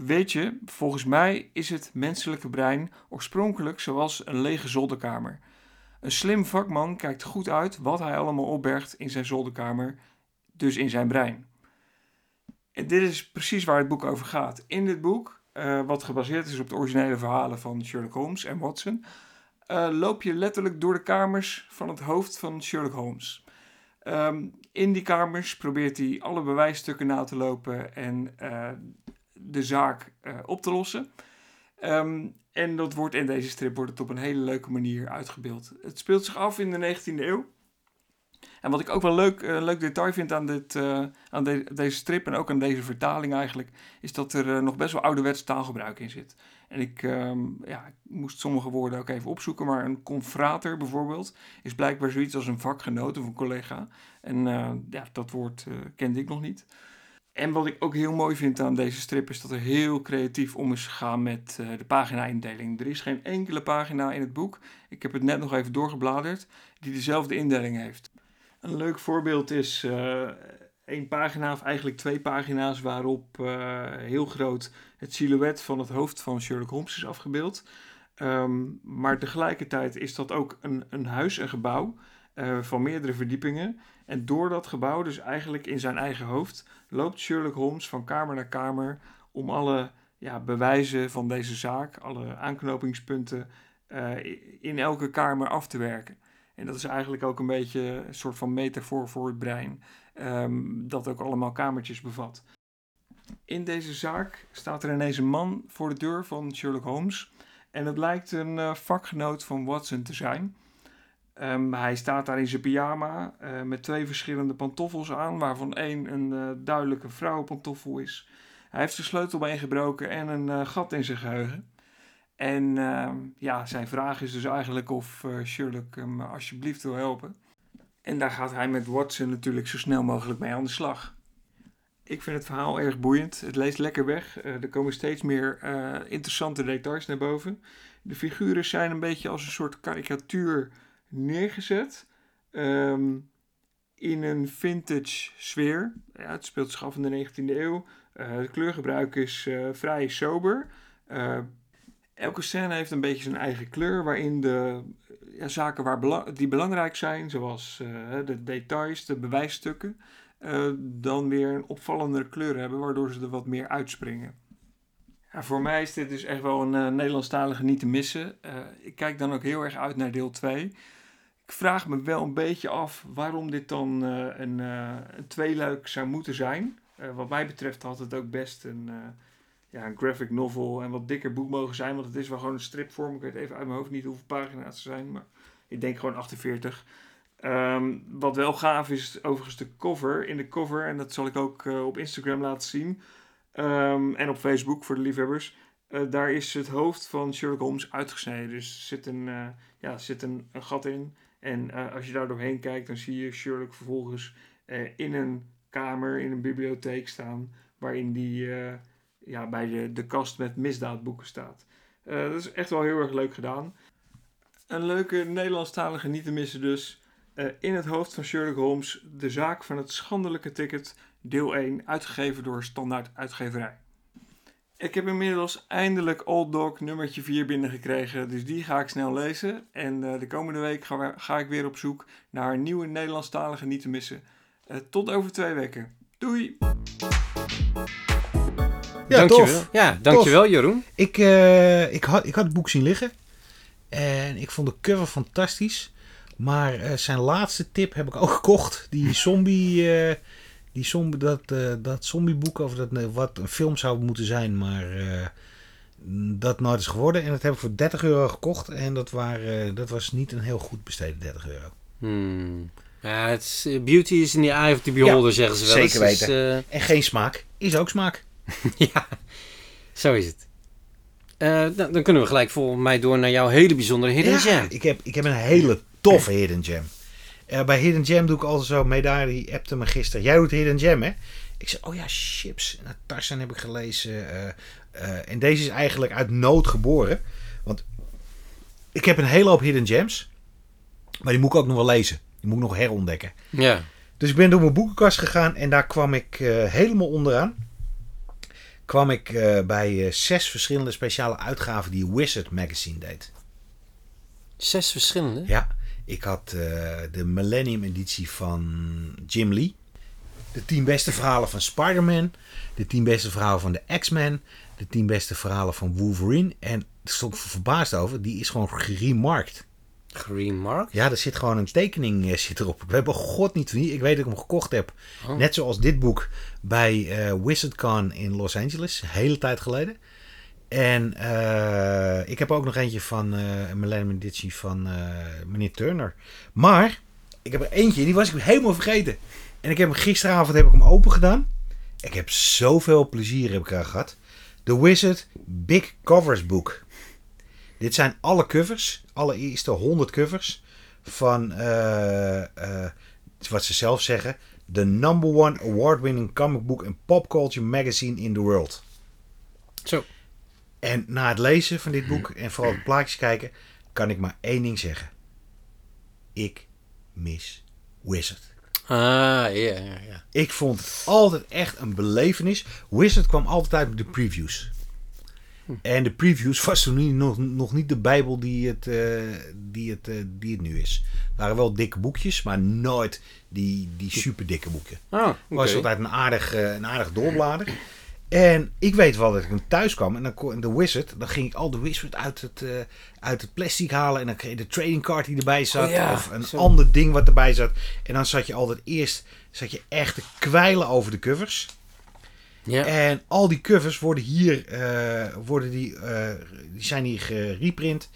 Weet je, volgens mij is het menselijke brein oorspronkelijk zoals een lege zolderkamer. Een slim vakman kijkt goed uit wat hij allemaal opbergt in zijn zolderkamer, dus in zijn brein. En dit is precies waar het boek over gaat. In dit boek uh, wat gebaseerd is op de originele verhalen van Sherlock Holmes en Watson, uh, loop je letterlijk door de kamers van het hoofd van Sherlock Holmes. Um, in die kamers probeert hij alle bewijsstukken na te lopen en uh, de zaak op te lossen. Um, en dat wordt in deze strip wordt het op een hele leuke manier uitgebeeld. Het speelt zich af in de 19e eeuw. En wat ik ook wel leuk, uh, leuk detail vind aan, dit, uh, aan de, deze strip en ook aan deze vertaling eigenlijk, is dat er nog best wel ouderwets taalgebruik in zit. En ik, um, ja, ik moest sommige woorden ook even opzoeken, maar een confrater bijvoorbeeld is blijkbaar zoiets als een vakgenoot of een collega. En ja, dat woord kende ik nog niet. En wat ik ook heel mooi vind aan deze strip is dat er heel creatief om is gegaan met uh, de pagina-indeling. Er is geen enkele pagina in het boek, ik heb het net nog even doorgebladerd, die dezelfde indeling heeft. Een leuk voorbeeld is uh, één pagina, of eigenlijk twee pagina's, waarop uh, heel groot het silhouet van het hoofd van Sherlock Holmes is afgebeeld. Um, maar tegelijkertijd is dat ook een, een huis, een gebouw van meerdere verdiepingen. En door dat gebouw, dus eigenlijk in zijn eigen hoofd, loopt Sherlock Holmes van kamer naar kamer om alle ja, bewijzen van deze zaak, alle aanknopingspunten in elke kamer af te werken. En dat is eigenlijk ook een beetje een soort van metafoor voor het brein, um, dat ook allemaal kamertjes bevat. In deze zaak staat er ineens een man voor de deur van Sherlock Holmes. En het lijkt een uh, vakgenoot van Watson te zijn. Um, hij staat daar in zijn pyjama uh, met twee verschillende pantoffels aan, waarvan één een uh, duidelijke vrouwenpantoffel is. Hij heeft zijn sleutelbeen gebroken en een gat in zijn geheugen. En uh, ja, zijn vraag is dus eigenlijk of Sherlock hem alsjeblieft wil helpen. En daar gaat hij met Watson natuurlijk zo snel mogelijk mee aan de slag. Ik vind het verhaal erg boeiend. Het leest lekker weg. Er komen steeds meer interessante details naar boven. De figuren zijn een beetje als een soort karikatuur neergezet. Um, in een vintage sfeer. Ja, het speelt zich af in de 19e eeuw. het kleurgebruik is vrij sober. Elke scène heeft een beetje zijn eigen kleur, waarin de ja, zaken waar die belangrijk zijn, zoals uh, de details, de bewijsstukken, uh, dan weer een opvallendere kleur hebben, waardoor ze er wat meer uitspringen. Voor mij is dit dus echt wel een uh, Nederlandstalige niet te missen. ik kijk dan ook heel erg uit naar deel 2. Ik vraag me wel een beetje af waarom dit dan een, een tweeluik zou moeten zijn. wat mij betreft had het ook best een ja, een graphic novel en wat dikker boek mogen zijn. Want het is wel gewoon een stripvorm. Ik weet even uit mijn hoofd niet hoeveel pagina's er zijn. Maar ik denk gewoon 48. Um, ehm, wat wel gaaf is, overigens de cover. In de cover, en dat zal ik ook op Instagram laten zien. Um, en op Facebook voor de liefhebbers. Daar is het hoofd van Sherlock Holmes uitgesneden. Dus er zit een, ja, zit een, een gat in. En eh, als je daar doorheen kijkt, dan zie je Sherlock vervolgens eh, in een kamer, in een bibliotheek staan, waarin die eh, ja, bij de, de kast met misdaadboeken staat. Dat is echt wel heel erg leuk gedaan. Een leuke Nederlandstalige niet te missen dus. In het hoofd van Sherlock Holmes, de zaak van het schandelijke ticket, deel 1, uitgegeven door Standaard Uitgeverij. Ik heb inmiddels eindelijk Old Dog nummertje 4 binnengekregen, dus die ga ik snel lezen. En eh, de komende week ga, we- ga ik weer op zoek naar een nieuwe Nederlandstalige niet te missen. Eh, tot over twee weken. Doei! Ja, dankjewel. tof. Ja, dankjewel Jeroen. Ik, eh, ik, had, ik had het boek zien liggen. En ik vond de cover fantastisch. Maar eh, zijn laatste tip heb ik ook gekocht. Die zombie... die zombie dat, eh, dat zombieboek over dat, wat een film zou moeten zijn. Maar eh, dat nooit is geworden. En dat heb ik voor 30 euro gekocht. En dat, waren, eh, dat was niet een heel goed besteden 30 euro. Hmm. Ja, het is, beauty is in the eye of the beholder, zeggen ze wel. zeker. Dus, weten. En geen smaak is ook smaak. ja, zo is het. Dan, dan kunnen we gelijk volgens mij door naar jouw hele bijzondere hidden Ja, gem. Ik heb, ik heb een hele toffe Hidden Gem. Eh, bij Hidden Gem doe ik altijd zo. Medaar die appte me gisteren. Jij doet Hidden Gem, hè? Ik zei, oh ja, chips. Nou, Tarzan heb ik gelezen. eh, eh, en deze is eigenlijk uit nood geboren. Want ik heb een hele hoop Hidden Gems. Maar die moet ik ook nog wel lezen. Die moet ik nog herontdekken. Ja. Dus ik ben door mijn boekenkast gegaan. En daar kwam ik eh, helemaal onderaan. Kwam ik bij zes verschillende speciale uitgaven die Wizard Magazine deed. Zes verschillende? Ja, ik had eh, de Millennium editie van Jim Lee. De 10 beste verhalen van Spider-Man. De 10 beste verhalen van de X-Men. De 10 beste verhalen van Wolverine. En daar stond ik verbaasd over. Die is gewoon geremarkt. Green Mark? Ja, er zit gewoon een tekening eh, zit erop. We hebben god niet wie. Ik weet dat ik hem gekocht heb. Oh. Net zoals dit boek bij eh WizardCon in Los Angeles. Een hele tijd geleden. En eh, ik heb ook nog eentje van eh, een Millennium Edition van eh, meneer Turner. Maar ik heb er eentje, die was ik helemaal vergeten. En ik heb hem gisteravond heb ik hem open gedaan. Ik heb zoveel plezier heb ik eraan gehad. The Wizard Big Covers Book. Dit zijn alle covers, alle eerste 100 covers van wat ze zelf zeggen, the number one award-winning comic book and pop culture magazine in the world. Zo. En na het lezen van dit boek en vooral het plaatjes kijken, kan ik maar één ding zeggen. Ik mis Wizard. Ah, ja, ja, ja. Ik vond het altijd echt een belevenis. Wizard kwam altijd uit met de previews. En de previews was toen niet, nog, nog niet de bijbel die het, eh, die, het, eh, die het nu is. Het waren wel dikke boekjes, maar nooit die, die super dikke boeken. Oh, Het was altijd een aardig, eh, een aardig doorblader. En ik weet wel dat ik thuis kwam en dan kon de Wizard, dan ging ik al de Wizard uit het, eh, uit het plastic halen en dan kreeg je de trading card die erbij zat Oh ja, of een zo. ander ding wat erbij zat. En dan zat je altijd eerst zat je echt te kwijlen over de covers. Ja. En al die covers worden hier, eh, worden die, eh, die zijn hier gereprint.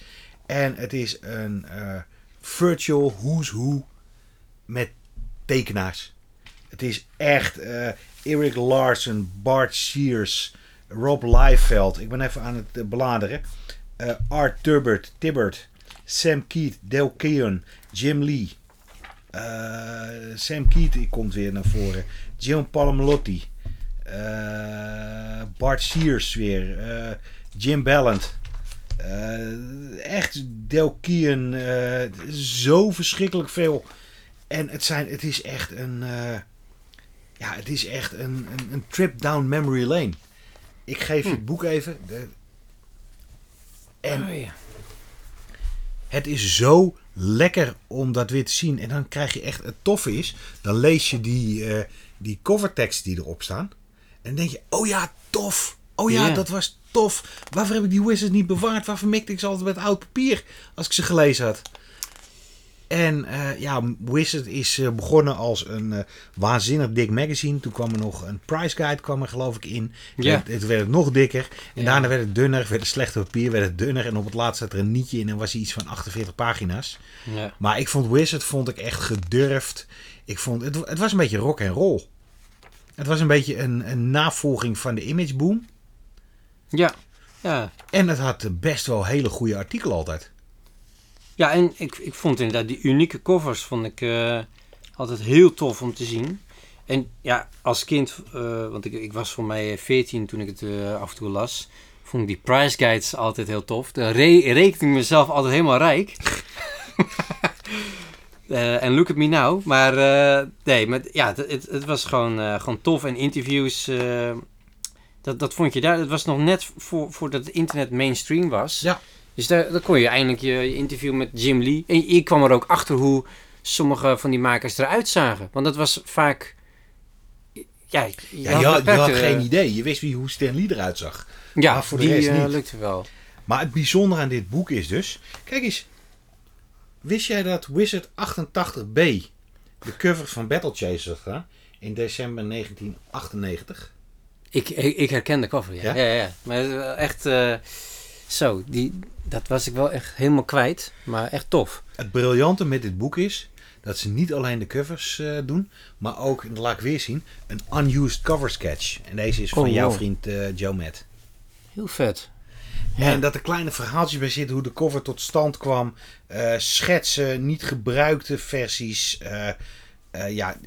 En het is een virtual who's who met tekenaars. Het is echt Eric Larson, Bart Sears, Rob Liefeld. Ik ben even aan het eh, bladeren. Eh, Art Turbert, Tibbert, Sam Keat, Del Keon, Jim Lee. Eh, Sam die komt weer naar voren. Jim Palmolotti. Bart Sears weer. Jim Ballant. Echt Del Keon. zo verschrikkelijk veel. En het, zijn, het is echt een... ja, het is echt een, een, een trip down memory lane. Ik geef je het boek even. De- en Oh, ja. het is zo lekker om dat weer te zien. En dan krijg je echt... Het toffe is, dan lees je die, eh die covertekst die erop staan. En dan denk je, oh ja, tof. Oh ja, Ja. dat was tof. Waarvoor heb ik die wizards niet bewaard? Waarvoor mikte ik ze altijd met oud papier als ik ze gelezen had? En eh, ja, Wizard is eh, begonnen als een eh, waanzinnig dik magazine. Toen kwam er nog een price guide kwam er geloof ik in. Ja. Het, het werd nog dikker. En Ja. daarna werd het dunner, werd het slechte papier, werd het dunner. En op het laatst zat er een nietje in en was hij iets van 48 pagina's. Ja. Maar ik vond Wizard vond ik echt gedurfd. Ik vond, het, het was een beetje rock en roll. Het was een beetje een, een navolging van de Image Boom. Ja. Ja. En het had best wel hele goede artikelen altijd. Ja, en ik, ik vond inderdaad die unieke covers vond ik eh, altijd heel tof om te zien. En ja, als kind, eh, want ik, ik was voor mij 14 toen ik het eh, af en toe las, vond ik die price guides altijd heel tof. Dan re ik mezelf altijd helemaal rijk. En look at me now. Maar nee, maar, ja, het, het, was gewoon, gewoon tof. En interviews, dat, dat vond je daar. Het was nog net voor, voordat het internet mainstream was. Ja. Dus daar, daar kon je eindelijk je, interview met Jim Lee. En je kwam er ook achter hoe sommige van die makers eruit zagen. Want dat was vaak... Ja, je Ja, je, had, je had beperkte- geen idee. Je wist wie, hoe Stan Lee eruit zag. Ja, maar voor de die rest eh, niet. lukte wel. Maar het bijzondere aan dit boek is dus... Kijk eens. Wist jij dat Wizard 88B de cover van Battle gedaan? In december 1998. Ik, ik, ik herken de cover, ja. Ja? ja? ja, Maar echt... eh, zo, die, dat was ik wel echt helemaal kwijt. Maar echt tof. Het briljante met dit boek is dat ze niet alleen de covers eh, doen, maar ook, dat laat ik weer zien, een unused cover sketch. En deze is van Oh, jouw wow. vriend eh, Joe Matt. Heel vet. En dat er kleine verhaaltjes bij zitten hoe de cover tot stand kwam. eh, schetsen, niet gebruikte versies. ja,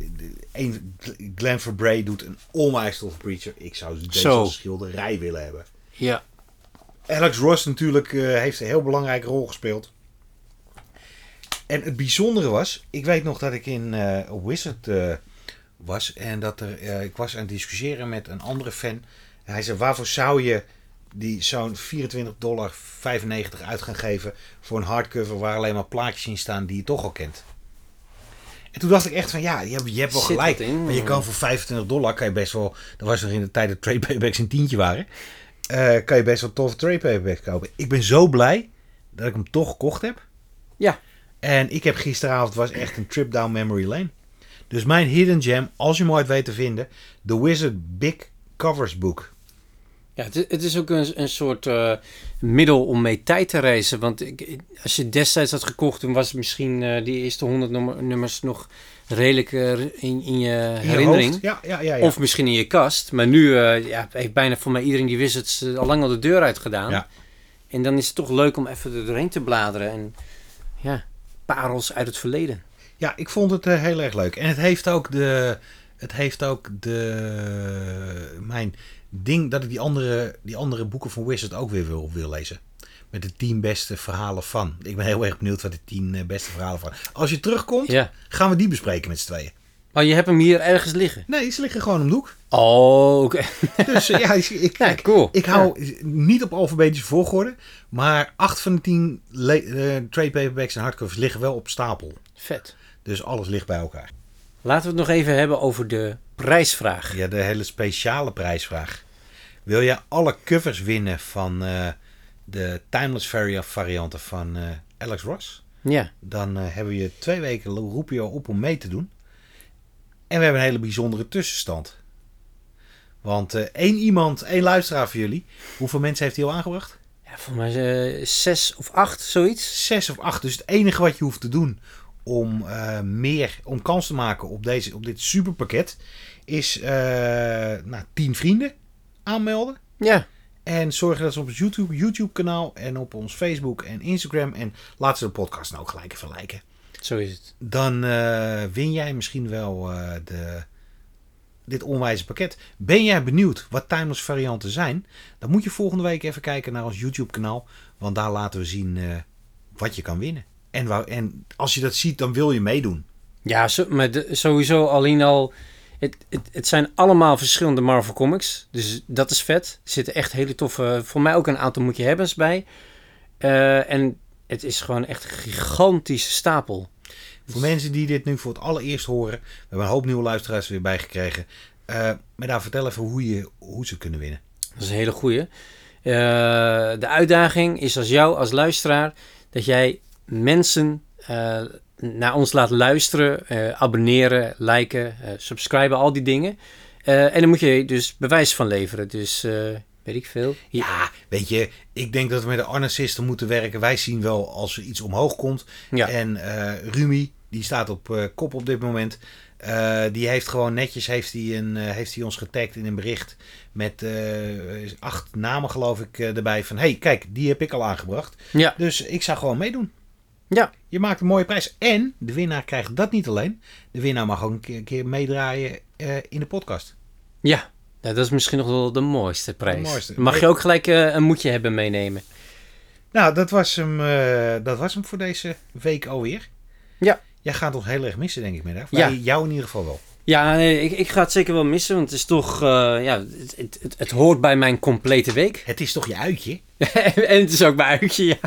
een, Glenn Verbray doet een onwijs tof preacher. Ik zou deze schilderij willen hebben. Ja. Alex Ross natuurlijk eh, heeft een heel belangrijke rol gespeeld. En het bijzondere was, ik weet nog dat ik in eh, Wizard eh, was en dat er, ik was aan het discussiëren met een andere fan. Hij zei, waarvoor zou je die zo'n 24,95 dollar uit gaan geven voor een hardcover waar alleen maar plaatjes in staan die je toch al kent? En toen dacht ik echt van, ja, je hebt, je hebt wel gelijk. maar je kan voor 25 dollar, kan je best wel, dat was nog in de tijd dat trade paperbacks een tientje waren, eh, kan je best wel toffe trade paperbacks kopen. Ik ben zo blij dat ik hem toch gekocht heb. Ja. En ik heb gisteravond, was echt een trip down memory lane. Dus mijn hidden gem, als je hem ooit weet te vinden, The Wizard Big Covers Book. Ja, het is, het is ook een, een soort eh, middel om mee tijd te reizen. Want ik, als je destijds had gekocht, dan was het misschien eh, die eerste 100 nummer- nummers nog redelijk eh, in, in je In je herinnering. hoofd? Ja, ja, ja. ja. Of misschien in je kast. Maar nu eh, ja, heeft bijna voor mij iedereen die Wizards al lang al de deur uitgedaan. Ja. En dan is het toch leuk om even er doorheen te bladeren. En ja, parels uit het verleden. Ja, ik vond het eh, heel erg leuk. En het heeft ook de. Het heeft ook de. Mijn ding dat ik die andere, die andere boeken van Wizard ook weer wil, wil lezen. Met de tien beste verhalen van. Ik ben heel erg benieuwd wat de tien eh, beste verhalen van. Als je terugkomt, Ja. gaan we die bespreken met z'n tweeën. Oh, je hebt hem hier ergens liggen. Nee, ze liggen gewoon om de hoek. Oh, oké. Dus eh, ja, ik, ik, Ja, cool. ik hou niet op alfabetische volgorde. Maar acht van de tien eh, trade paperbacks en hardcovers liggen wel op stapel. Vet. Dus alles ligt bij elkaar. Laten we het nog even hebben over de prijsvraag. Ja, de hele speciale prijsvraag. Wil jij alle covers winnen van de Timeless vari- varianten van eh, Alex Ross? Ja. Dan eh, hebben we je twee weken roepen je op om mee te doen. En we hebben een hele bijzondere tussenstand. Want eh, één iemand, één luisteraar voor jullie. Hoeveel mensen heeft hij al aangebracht? ja volgens mij zes of acht, zoiets. Zes of acht. Dus het enige wat je hoeft te doen om meer, om kans te maken op, deze, op dit superpakket, is nou, tien vrienden aanmelden. Ja. En zorgen dat ze op ons YouTube, YouTube kanaal en op ons Facebook en Instagram. En laten ze de podcast nou ook gelijk even liken. Zo is het. Dan eh, win jij misschien wel eh, de, dit onwijze pakket. Ben jij benieuwd wat timeless varianten zijn? Dan moet je volgende week even kijken naar ons YouTube kanaal. Want daar laten we zien eh, wat je kan winnen. En, en als je dat ziet, dan wil je meedoen. Ja, maar de- sowieso alleen al... Het, het, het zijn allemaal verschillende Marvel comics. Dus dat is vet. Er zitten echt hele toffe... Voor mij ook een aantal moet je hebbens bij. Eh, en het is gewoon echt een gigantische stapel. Voor mensen die dit nu voor het allereerst horen. We hebben een hoop nieuwe luisteraars weer bijgekregen. Eh maar daar vertel even hoe, je, hoe ze kunnen winnen. Dat is een hele goeie. Eh, de uitdaging is als jou, als luisteraar, dat jij mensen naar ons laat luisteren, eh, abonneren, liken, eh, subscriben, al die dingen. Eh, en dan moet je dus bewijs van leveren. Dus weet ik veel. Ja, weet je, ik denk dat we met de Arnacisten moeten werken. Wij zien wel als er iets omhoog komt. Ja. En Rumi, die staat op kop op dit moment. Die heeft gewoon netjes heeft hij een, heeft hij ons getagd in een bericht. Met acht namen geloof ik erbij. Van hey, kijk, die heb ik al aangebracht. ja. Dus ik zou gewoon meedoen. Ja. Je maakt een mooie prijs. En de winnaar krijgt dat niet alleen. De winnaar mag ook een keer, meedraaien eh, in de podcast. Ja. Ja, dat is misschien nog wel de mooiste prijs. De mooiste. Dan Mag je ook gelijk eh, een moedje hebben meenemen. Nou, dat was hem, eh, dat was hem voor deze week alweer. Ja. Jij gaat ons heel erg missen, denk ik, middag. Ja. Jou in ieder geval wel. Ja, nee, ik, ik ga het zeker wel missen, want het is toch, ja, het, het, het, het hoort bij mijn complete week. Het is toch je uitje? en het is ook mijn uitje, ja.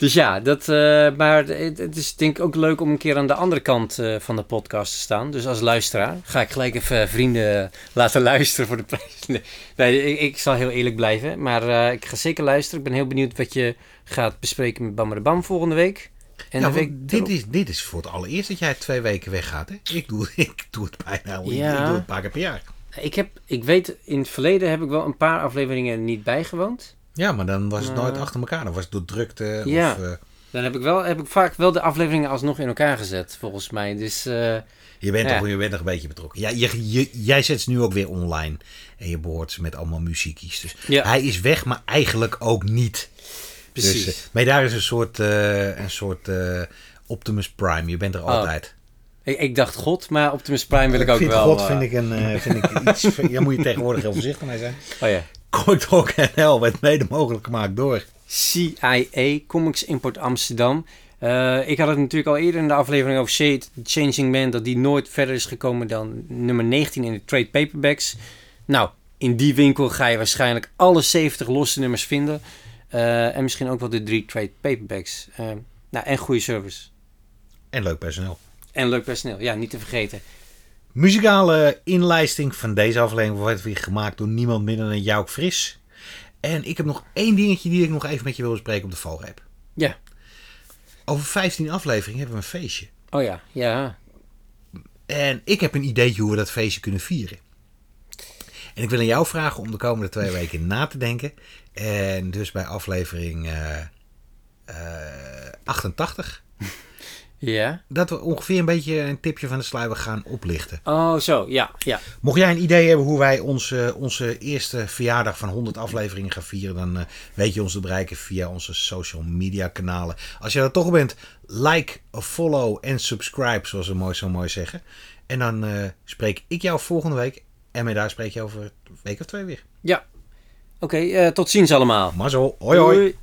Dus ja, dat, eh, maar het, is denk ik ook leuk om een keer aan de andere kant eh, van de podcast te staan. Dus als luisteraar ga ik gelijk even vrienden laten luisteren voor de prijs. Nee, ik, ik zal heel eerlijk blijven, maar eh, ik ga zeker luisteren. Ik ben heel benieuwd wat je gaat bespreken met Bam de Bam volgende week. En week dit, is, dit is voor het allereerst dat jij twee weken weggaat. Hè? Ik, doe, ik doe het bijna al. Ja. Ik doe het een paar keer per jaar. Ik, heb, ik weet, in het verleden heb ik wel een paar afleveringen niet bijgewoond. Ja, maar dan was het Eh. nooit achter elkaar. Dan was het door drukte. Ja. Of, eh, Dan heb ik, wel, heb ik vaak wel de afleveringen alsnog in elkaar gezet, volgens mij. Dus eh, je, bent Ja. toch, je bent nog een beetje betrokken. Ja, je, je- jij zet ze nu ook weer online. En je behoort ze met allemaal muziekjes. Dus Ja. hij is weg, maar eigenlijk ook niet. precies. Dus, eh, maar daar is een soort, eh, een soort eh, Optimus Prime. Je bent er Oh, altijd. ik, ik dacht God, maar Optimus Prime wil ik ook vind wel. God eh, vind ik, een, eh, vind ik iets... Daar moet je tegenwoordig heel voorzichtig mee zijn. Oh ja. Comic Talk NL werd mede mogelijk gemaakt door... CIA, Comics Import Amsterdam. Eh, ik had het natuurlijk al eerder in de aflevering over Shade, Changing Man, dat die nooit verder is gekomen dan nummer 19 in de trade paperbacks. Nou, in die winkel ga je waarschijnlijk alle 70 losse nummers vinden. Eh, en misschien ook wel de drie trade paperbacks. Eh, nou, en goede service. En leuk personeel. En leuk personeel, ja, niet te vergeten. Muzikale inlijsting van deze aflevering wordt weer gemaakt door niemand minder dan Jouk Fris. En ik heb nog één dingetje die ik nog even met je wil bespreken op de valreep. Ja. Over 15 afleveringen hebben we een feestje. Oh ja, ja. En ik heb een ideetje hoe we dat feestje kunnen vieren. En ik wil aan jou vragen om de komende twee weken na te denken. En dus bij aflevering eh, eh, 88. Ja. Dat we ongeveer een beetje een tipje van de sluier gaan oplichten. Oh, zo, ja, ja. Mocht jij een idee hebben hoe wij onze, onze eerste verjaardag van 100 afleveringen gaan vieren, dan eh, weet je ons te bereiken via onze social media kanalen. Als je er toch bent, like, follow en subscribe, zoals we mooi zo mooi zeggen. En dan eh, spreek ik jou volgende week. En met daar spreek je over een week of twee weer. Ja. Oké, eh, tot ziens allemaal. Mazzel, hoi hoi.